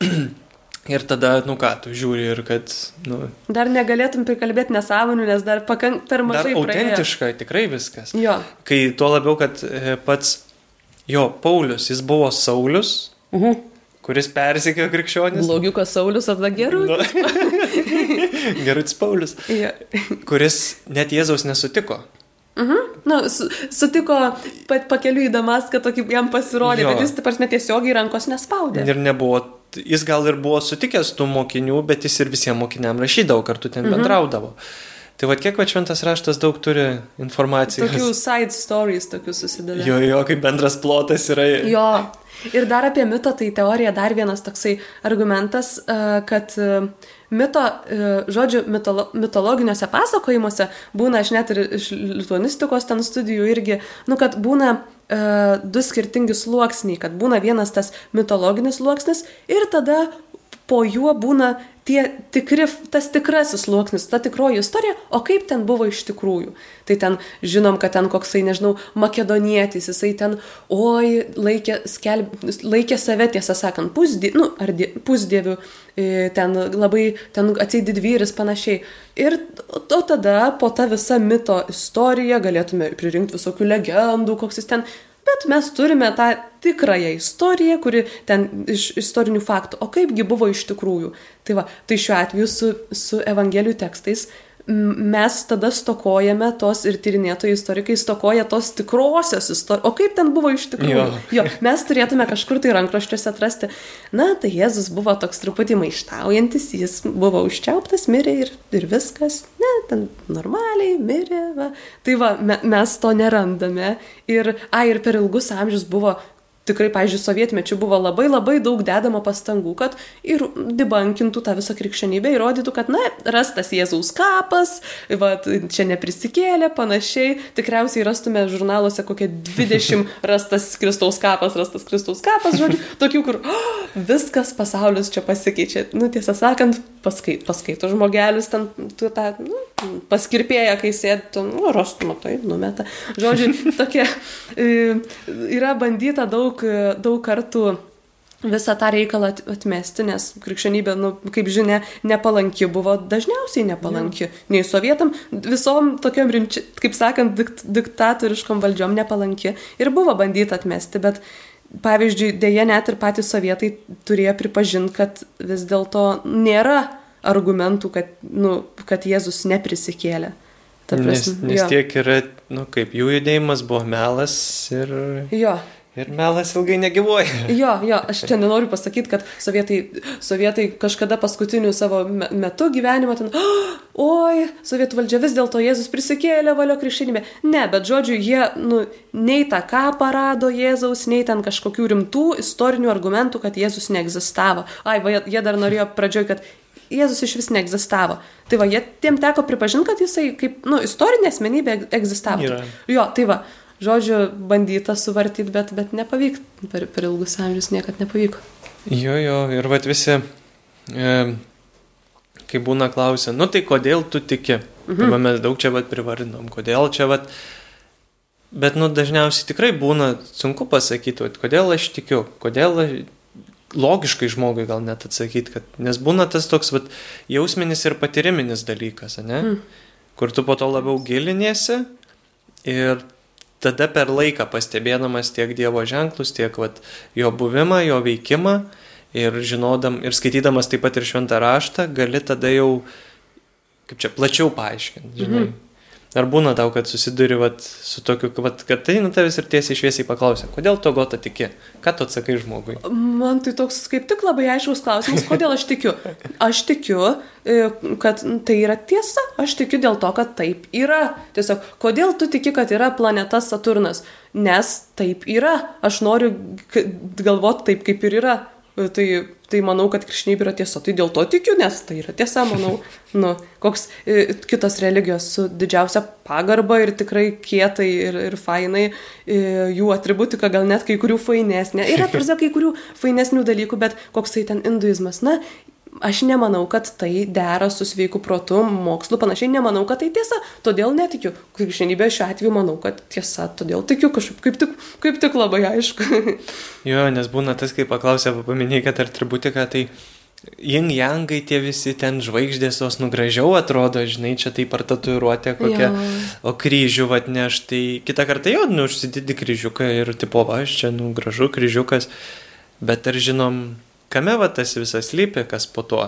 Ir tada, nu ką, tu žiūri ir kad, nu. Dar negalėtum prikalbėti nesąmonių, nes dar pakank per mažai. Dar autentiška, praėjo. tikrai viskas. Jo. Kai tuo labiau, kad e, pats, jo, Paulius, jis buvo Saulis. Mhm. Kuris persikėjo krikščionis. Blogiukas Saulis, arba Gerutis. Nu. Gerutis Paulius. Ja. kuris net Jėzaus nesutiko. Mhm. Na, su, sutiko pat pakeliu į Damaską, tokį jam pasirodė, jo. bet jis, taip prasme, tiesiogiai rankos nespaudė. Ir nebuvo, jis gal ir buvo sutikęs tų mokinių, bet jis ir visiems mokiniam rašydavo, kartu ten mhm. bendraudavo. Tai vad kiek va šventas raštas daug turi informacijos. Tokių side stories, tokių susideda. Jo, jo, kaip bendras plotas yra. Jo, Ir dar apie mito, tai teorija dar vienas toksai argumentas, e, kad e, mito, e, žodžiu, mitolo, mitologiniuose pasakojimuose būna, aš net ir iš lituanistikos ten studijų irgi, nu, kad būna du skirtingi sluoksniai, kad būna vienas tas mitologinis sluoksnis ir tada po juo būna tie tikri, tas tikrasis sluoksnis, ta tikroji istorija, o kaip ten buvo iš tikrųjų. Tai ten žinom, kad ten koksai, nežinau, makedonietis, jisai ten, oi, laikė, skelb, laikė save, tiesą sakant, pusdie, nu, ar die, pusdievių, e, ten labai, ten atseit didvyris panašiai. Ir o tada po tą visą mito istoriją galėtume pririnkti visokių legendų, koks jis ten bet mes turime tą tikrąją istoriją, kuri ten iš istorinių faktų, o kaipgi buvo iš tikrųjų. Tai va, tai šiuo atveju su, su Evangelijų tekstais mes tada stokojame tos ir tyrinėtojai istorikai stokoja tos tikrosios istorijos. O kaip ten buvo iš tikrųjų? Jo. jo, mes turėtume kažkur tai rankraščiuose atrasti. Na, tai Jėzus buvo toks truputį maištaujantis, jis buvo užčiauptas, mirė ir, ir viskas. Ne, ten normaliai mirė. Va. Tai va, me, mes to nerandame. Ir, a, ir per ilgus amžius buvo tikrai, pažiūrėjau, sovietmečių buvo labai labai daug dedama pastangų, kad ir dibankintų tą visą krikščionybę, įrodytų, kad, na, rastas Jėzaus kapas, va, čia neprisikėlė, panašiai. Tikriausiai rastume žurnaluose kokie 20 rastas Kristaus kapas, rastas Kristaus kapas, žodžiu, tokių, kur oh, viskas pasaulis čia pasikeičia. Nu, tiesą sakant, paskai, paskaito žmogelis ten tu tą nu, paskirpėja, kai sėdi, nu, rastų, matai, numeta. Žodžiu, tokia e, yra bandyta daug, daug kartų visą tą reikalą atmesti, nes krikščionybė, nu, kaip žinia, nepalanki buvo, dažniausiai nepalanki. Ja. Nei sovietam, visom tokiam rimčiam, kaip sakant, dikt, diktatoriškom valdžiom nepalanki. Ir buvo bandyta atmesti, bet pavyzdžiui, dėja net ir patys sovietai turėjo pripažinti, kad vis dėlto nėra argumentų, kad, nu, kad Jėzus neprisikėlė. Prasme, nes nes jo. tiek yra, nu, kaip jų judėjimas buvo melas ir... Jo. Ir melas ilgai negyvoja. Jo, jo, aš čia nenoriu pasakyti, kad sovietai, sovietai kažkada paskutiniu savo metu gyvenimo ten, oi, sovietų valdžia vis dėlto Jėzus prisikėlė valio krikščionybė. Ne, bet žodžiu, jie, nu, nei tą ką parado Jėzaus, nei ten kažkokių rimtų istorinių argumentų, kad Jėzus neegzistavo. Ai, va, jie dar norėjo pradžioj, kad Jėzus iš vis neegzistavo. Tai va, jie tiem teko pripažinti, kad jisai kaip, nu, istorinė asmenybė egzistavo. Yra. Jo, tai va žodžiu, bandyta suvartyti, bet, bet nepavyko. Per, per ilgus amžius niekad nepavyko. Jo, jo, ir vat visi, e, kai būna klausia, nu tai kodėl tu tiki? Mhm. Tai mes daug čia vat privardinom, kodėl čia vat. Bet, nu, dažniausiai tikrai būna sunku pasakyti, vat, kodėl aš tikiu, kodėl aš, logiškai žmogui gal net atsakyti, kad, nes būna tas toks vat, jausminis ir patyriminis dalykas, ne? Mm. Kur tu po to labiau giliniesi ir tada per laiką pastebėdamas tiek Dievo ženklus, tiek vat, jo buvimą, jo veikimą ir žinodam ir skaitydamas taip pat ir šventą raštą, gali tada jau, kaip čia, plačiau paaiškinti, žinai. Mhm. Ar būna tau, kad susiduri vat, su tokiu, vat, kad tai nu tavęs ir tiesiai šviesiai paklausia, kodėl to gota tiki? Ką tu atsakai žmogui? Man tai toks kaip tik labai aiškus klausimas, kodėl aš tikiu. Aš tikiu, e, kad tai yra tiesa, aš tikiu dėl to, kad taip yra. Tiesiog, kodėl tu tiki, kad yra planeta Saturnas? Nes taip yra. Aš noriu galvoti taip, kaip ir yra. Tai, tai manau, kad krikščionybė yra tiesa. Tai dėl to tikiu, nes tai yra tiesa, manau. Nu, koks e, kitos religijos su didžiausia pagarba ir tikrai kietai ir, ir fainai, e, jų atributika gal net kai kurių fainesnė. Yra, tarsi, kai kurių fainesnių dalykų, bet koksai ten hinduizmas. Na, Aš nemanau, kad tai dera su sveiku protu, mokslu, panašiai nemanau, kad tai tiesa, todėl netikiu. Krikščionybė šiuo atveju manau, kad tiesa, todėl tikiu kažkaip, kaip tik, kaip tik labai aišku. jo, nes būna tas, kai paklausė, paminėjai, kad atributika, tai Jing jangai tie visi ten žvaigždės, jos nugražiau atrodo, žinai, čia taip ar tatuiruotė kokia, jo. o kryžių atneš, tai kitą kartą jau, nu, užsididi kryžiuką ir tipo, va, aš čia, nu, gražu kryžiukas, bet ar žinom, kame va tas visas lypi, kas po tuo.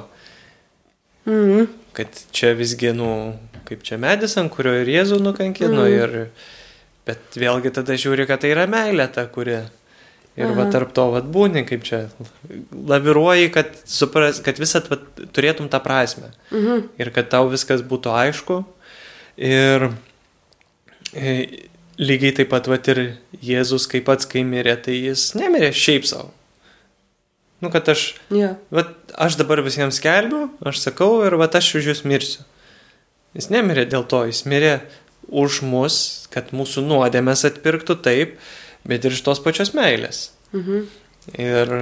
Mhm. Kad čia visgi, nu, kaip čia medis, ant kurio ir Jėzų nukankino, mhm. ir, bet vėlgi tada žiūri, kad tai yra meilė ta, kuri. Ir Aha. va tarp to va būni, kaip čia laviruoji, kad, supras, kad visat va, turėtum tą prasme. Mhm. Ir kad tau viskas būtų aišku. Ir e, lygiai taip pat va ir Jėzus, kaip pats, kai mirė, tai jis nemirė šiaip savo. Nu, kad aš, yeah. vat, aš dabar visiems skelbiu, aš sakau ir vat, aš už jūs mirsiu. Jis nemirė dėl to, jis mirė už mus, kad mūsų nuodėmės atpirktų taip, bet ir iš tos pačios meilės. Mhm. Ir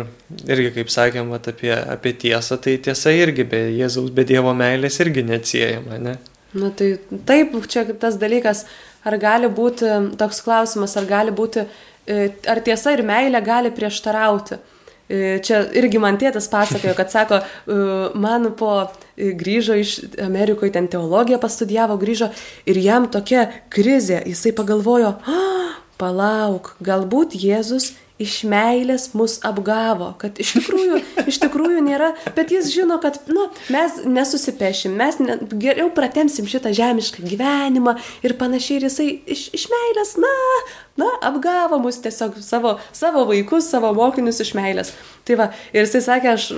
irgi, kaip sakėm, vat, apie, apie tiesą, tai tiesa irgi be Jėzaus, be Dievo meilės irgi neatsiejama, ne? Na tai taip, čia tas dalykas, ar gali būti toks klausimas, ar gali būti, e, ar tiesa ir meilė gali prieštarauti. E, čia irgi man tėtas pasakojo, kad sako, e, man po e, grįžo iš Amerikoje, ten teologiją pastudijavo, grįžo ir jam tokia krizė, jisai pagalvojo, ah, palauk, galbūt Jėzus iš meilės mus apgavo, kad iš tikrųjų, iš tikrųjų nėra, bet jis žino, kad nu, mes nesusipešim, mes ne, geriau pratemsim šitą žemišką gyvenimą ir panašiai ir jisai iš, iš meilės, na, na, apgavo mus tiesiog savo, savo vaikus, savo mokinius iš meilės. Tai va, ir jisai sakė, aš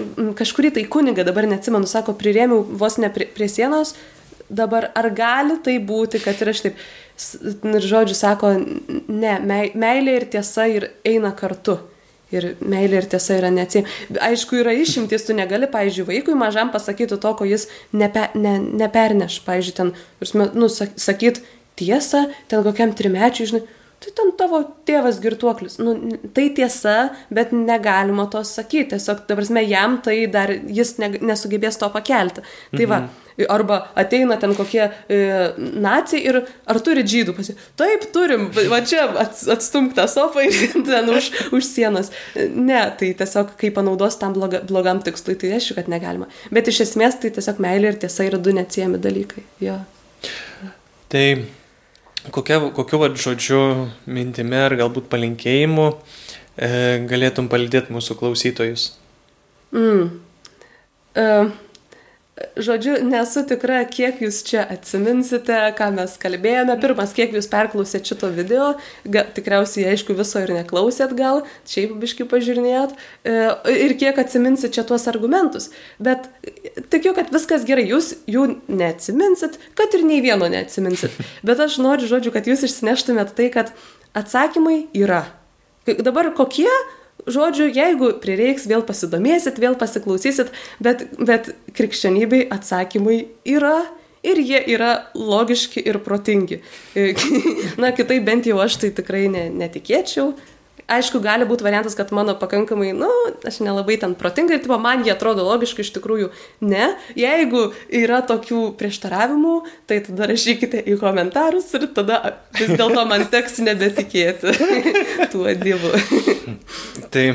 kažkurį tai kunigą, dabar neatsimenu, sako, prirėmiau vos ne prie, prie sienos, dabar ar gali tai būti, kad ir aš taip ir žodžiu sako, ne, meilė ir tiesa ir eina kartu. Ir meilė ir tiesa yra neatsiejama. Aišku, yra išimtis, tu negali, pavyzdžiui, vaikui mažam pasakyti to, ko jis nepe, ne, neperneš. Pavyzdžiui, ten, nu, sakyt tiesą, ten kokiam trimečiui, žinai, tai ten tavo tėvas girtuoklis. Nu, tai tiesa, bet negalima to sakyti. Tiesiog, dabar mes jam tai dar jis ne, nesugebės to pakelti. Tai va, mhm. arba ateina ten kokie e, nacijai ir ar turi žydų pasi. Taip, turim, va čia atstumk tą sofą ir ten už, už sienos. Ne, tai tiesiog, kai panaudos tam bloga, blogam tikslui, tai aišku, kad negalima. Bet iš esmės tai tiesiog meilė ir tiesa yra du neatsiejami dalykai. Jo. Tai kokia, kokiu vad žodžiu, mintimi ar galbūt palinkėjimu e, galėtum palidėti mūsų klausytojus? Mm. Uh, Žodžiu, nesu tikra, kiek jūs čia atsiminsite, ką mes kalbėjome. Pirmas, kiek jūs perklausėt šito video, ga, tikriausiai, aišku, viso ir neklausėt gal, šiaip biški pažiūrinėjot, e, ir kiek atsiminsit čia tuos argumentus. Bet tikiu, kad viskas gerai, jūs jų neatsiminsit, kad ir nei vieno neatsiminsit. Bet aš noriu, žodžiu, kad jūs išsineštumėt tai, kad atsakymai yra. Dabar kokie Žodžiu, jeigu prireiks, vėl pasidomėsit, vėl pasiklausysit, bet, bet krikščionybei atsakymai yra ir jie yra logiški ir protingi. Na, kitaip bent jau aš tai tikrai ne, netikėčiau. Aišku, gali būti variantas, kad mano pakankamai, na, nu, aš nelabai ten protingai, tipo, man jie atrodo logiškai, iš tikrųjų ne. Jeigu yra tokių prieštaravimų, tai tada rašykite į komentarus ir tada vis dėlto man teks nebetikėti tuo dievu. tai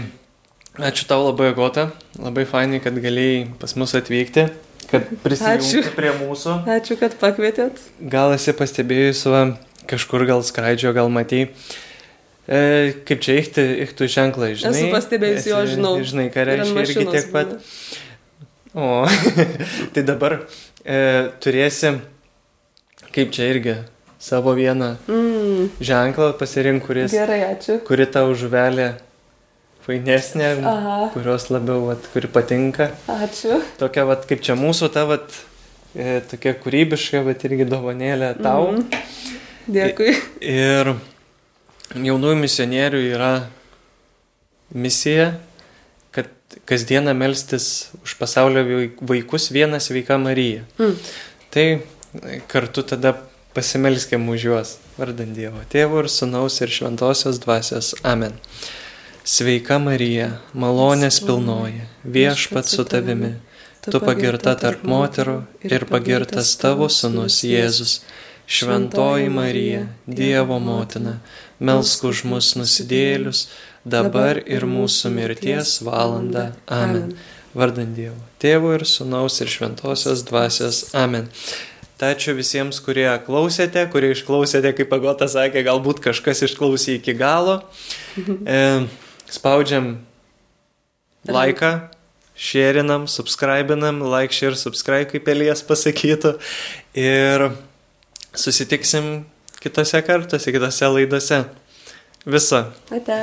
ačiū tau labai, Agota, labai fainai, kad galėjai pas mus atvykti kad prisijungti prie mūsų. Ačiū, kad pakvietėt. Gal esi pastebėjus, va, kažkur gal skraidžio, gal matai E, kaip čia įchti, įchtų ženklai, žinai. Esu pastebėjęs jo, žinau. Žinai, ką reiškia irgi tiek pat. O, tai dabar e, turėsi, kaip čia irgi, savo vieną mm. ženklą pasirink, kuris. Gerai, ačiū. Kuri tau žuvelė fainesnė, Aha. kurios labiau, vat, kuri patinka. Ačiū. Tokia, vat, kaip čia mūsų, ta, vat, e, tokia kūrybiška, bet irgi dovanėlė tau. Mm. Dėkui. Ir jaunųjų misionierių yra misija, kad kasdieną melstis už pasaulio vaikus vieną sveiką Mariją. Mm. Tai kartu tada pasimelskime už juos, vardant Dievo Tėvo ir Sūnaus ir Šventosios Dvasios. Amen. Sveika Marija, malonės pilnoji, viešpat su tavimi, tu pagirta tarp moterų ir pagirtas tavo Sūnus Jėzus. Šventoji Marija, Dievo motina, melsk už mus nusidėlius, dabar ir mūsų mirties valanda. Amen. Vardant Dievo, Tėvo ir Sūnaus ir Šventosios Dvasios. Amen. Tai ačiū visiems, kurie klausėte, kurie išklausėte, kaip Agota sakė, galbūt kažkas išklausė iki galo. E, spaudžiam laiką, šėrinam, subscribinam, like, share, subscribe, kaip Elijas pasakytų. Ir susitiksim kitose kartuose, kitose laidose. Visa. Ate.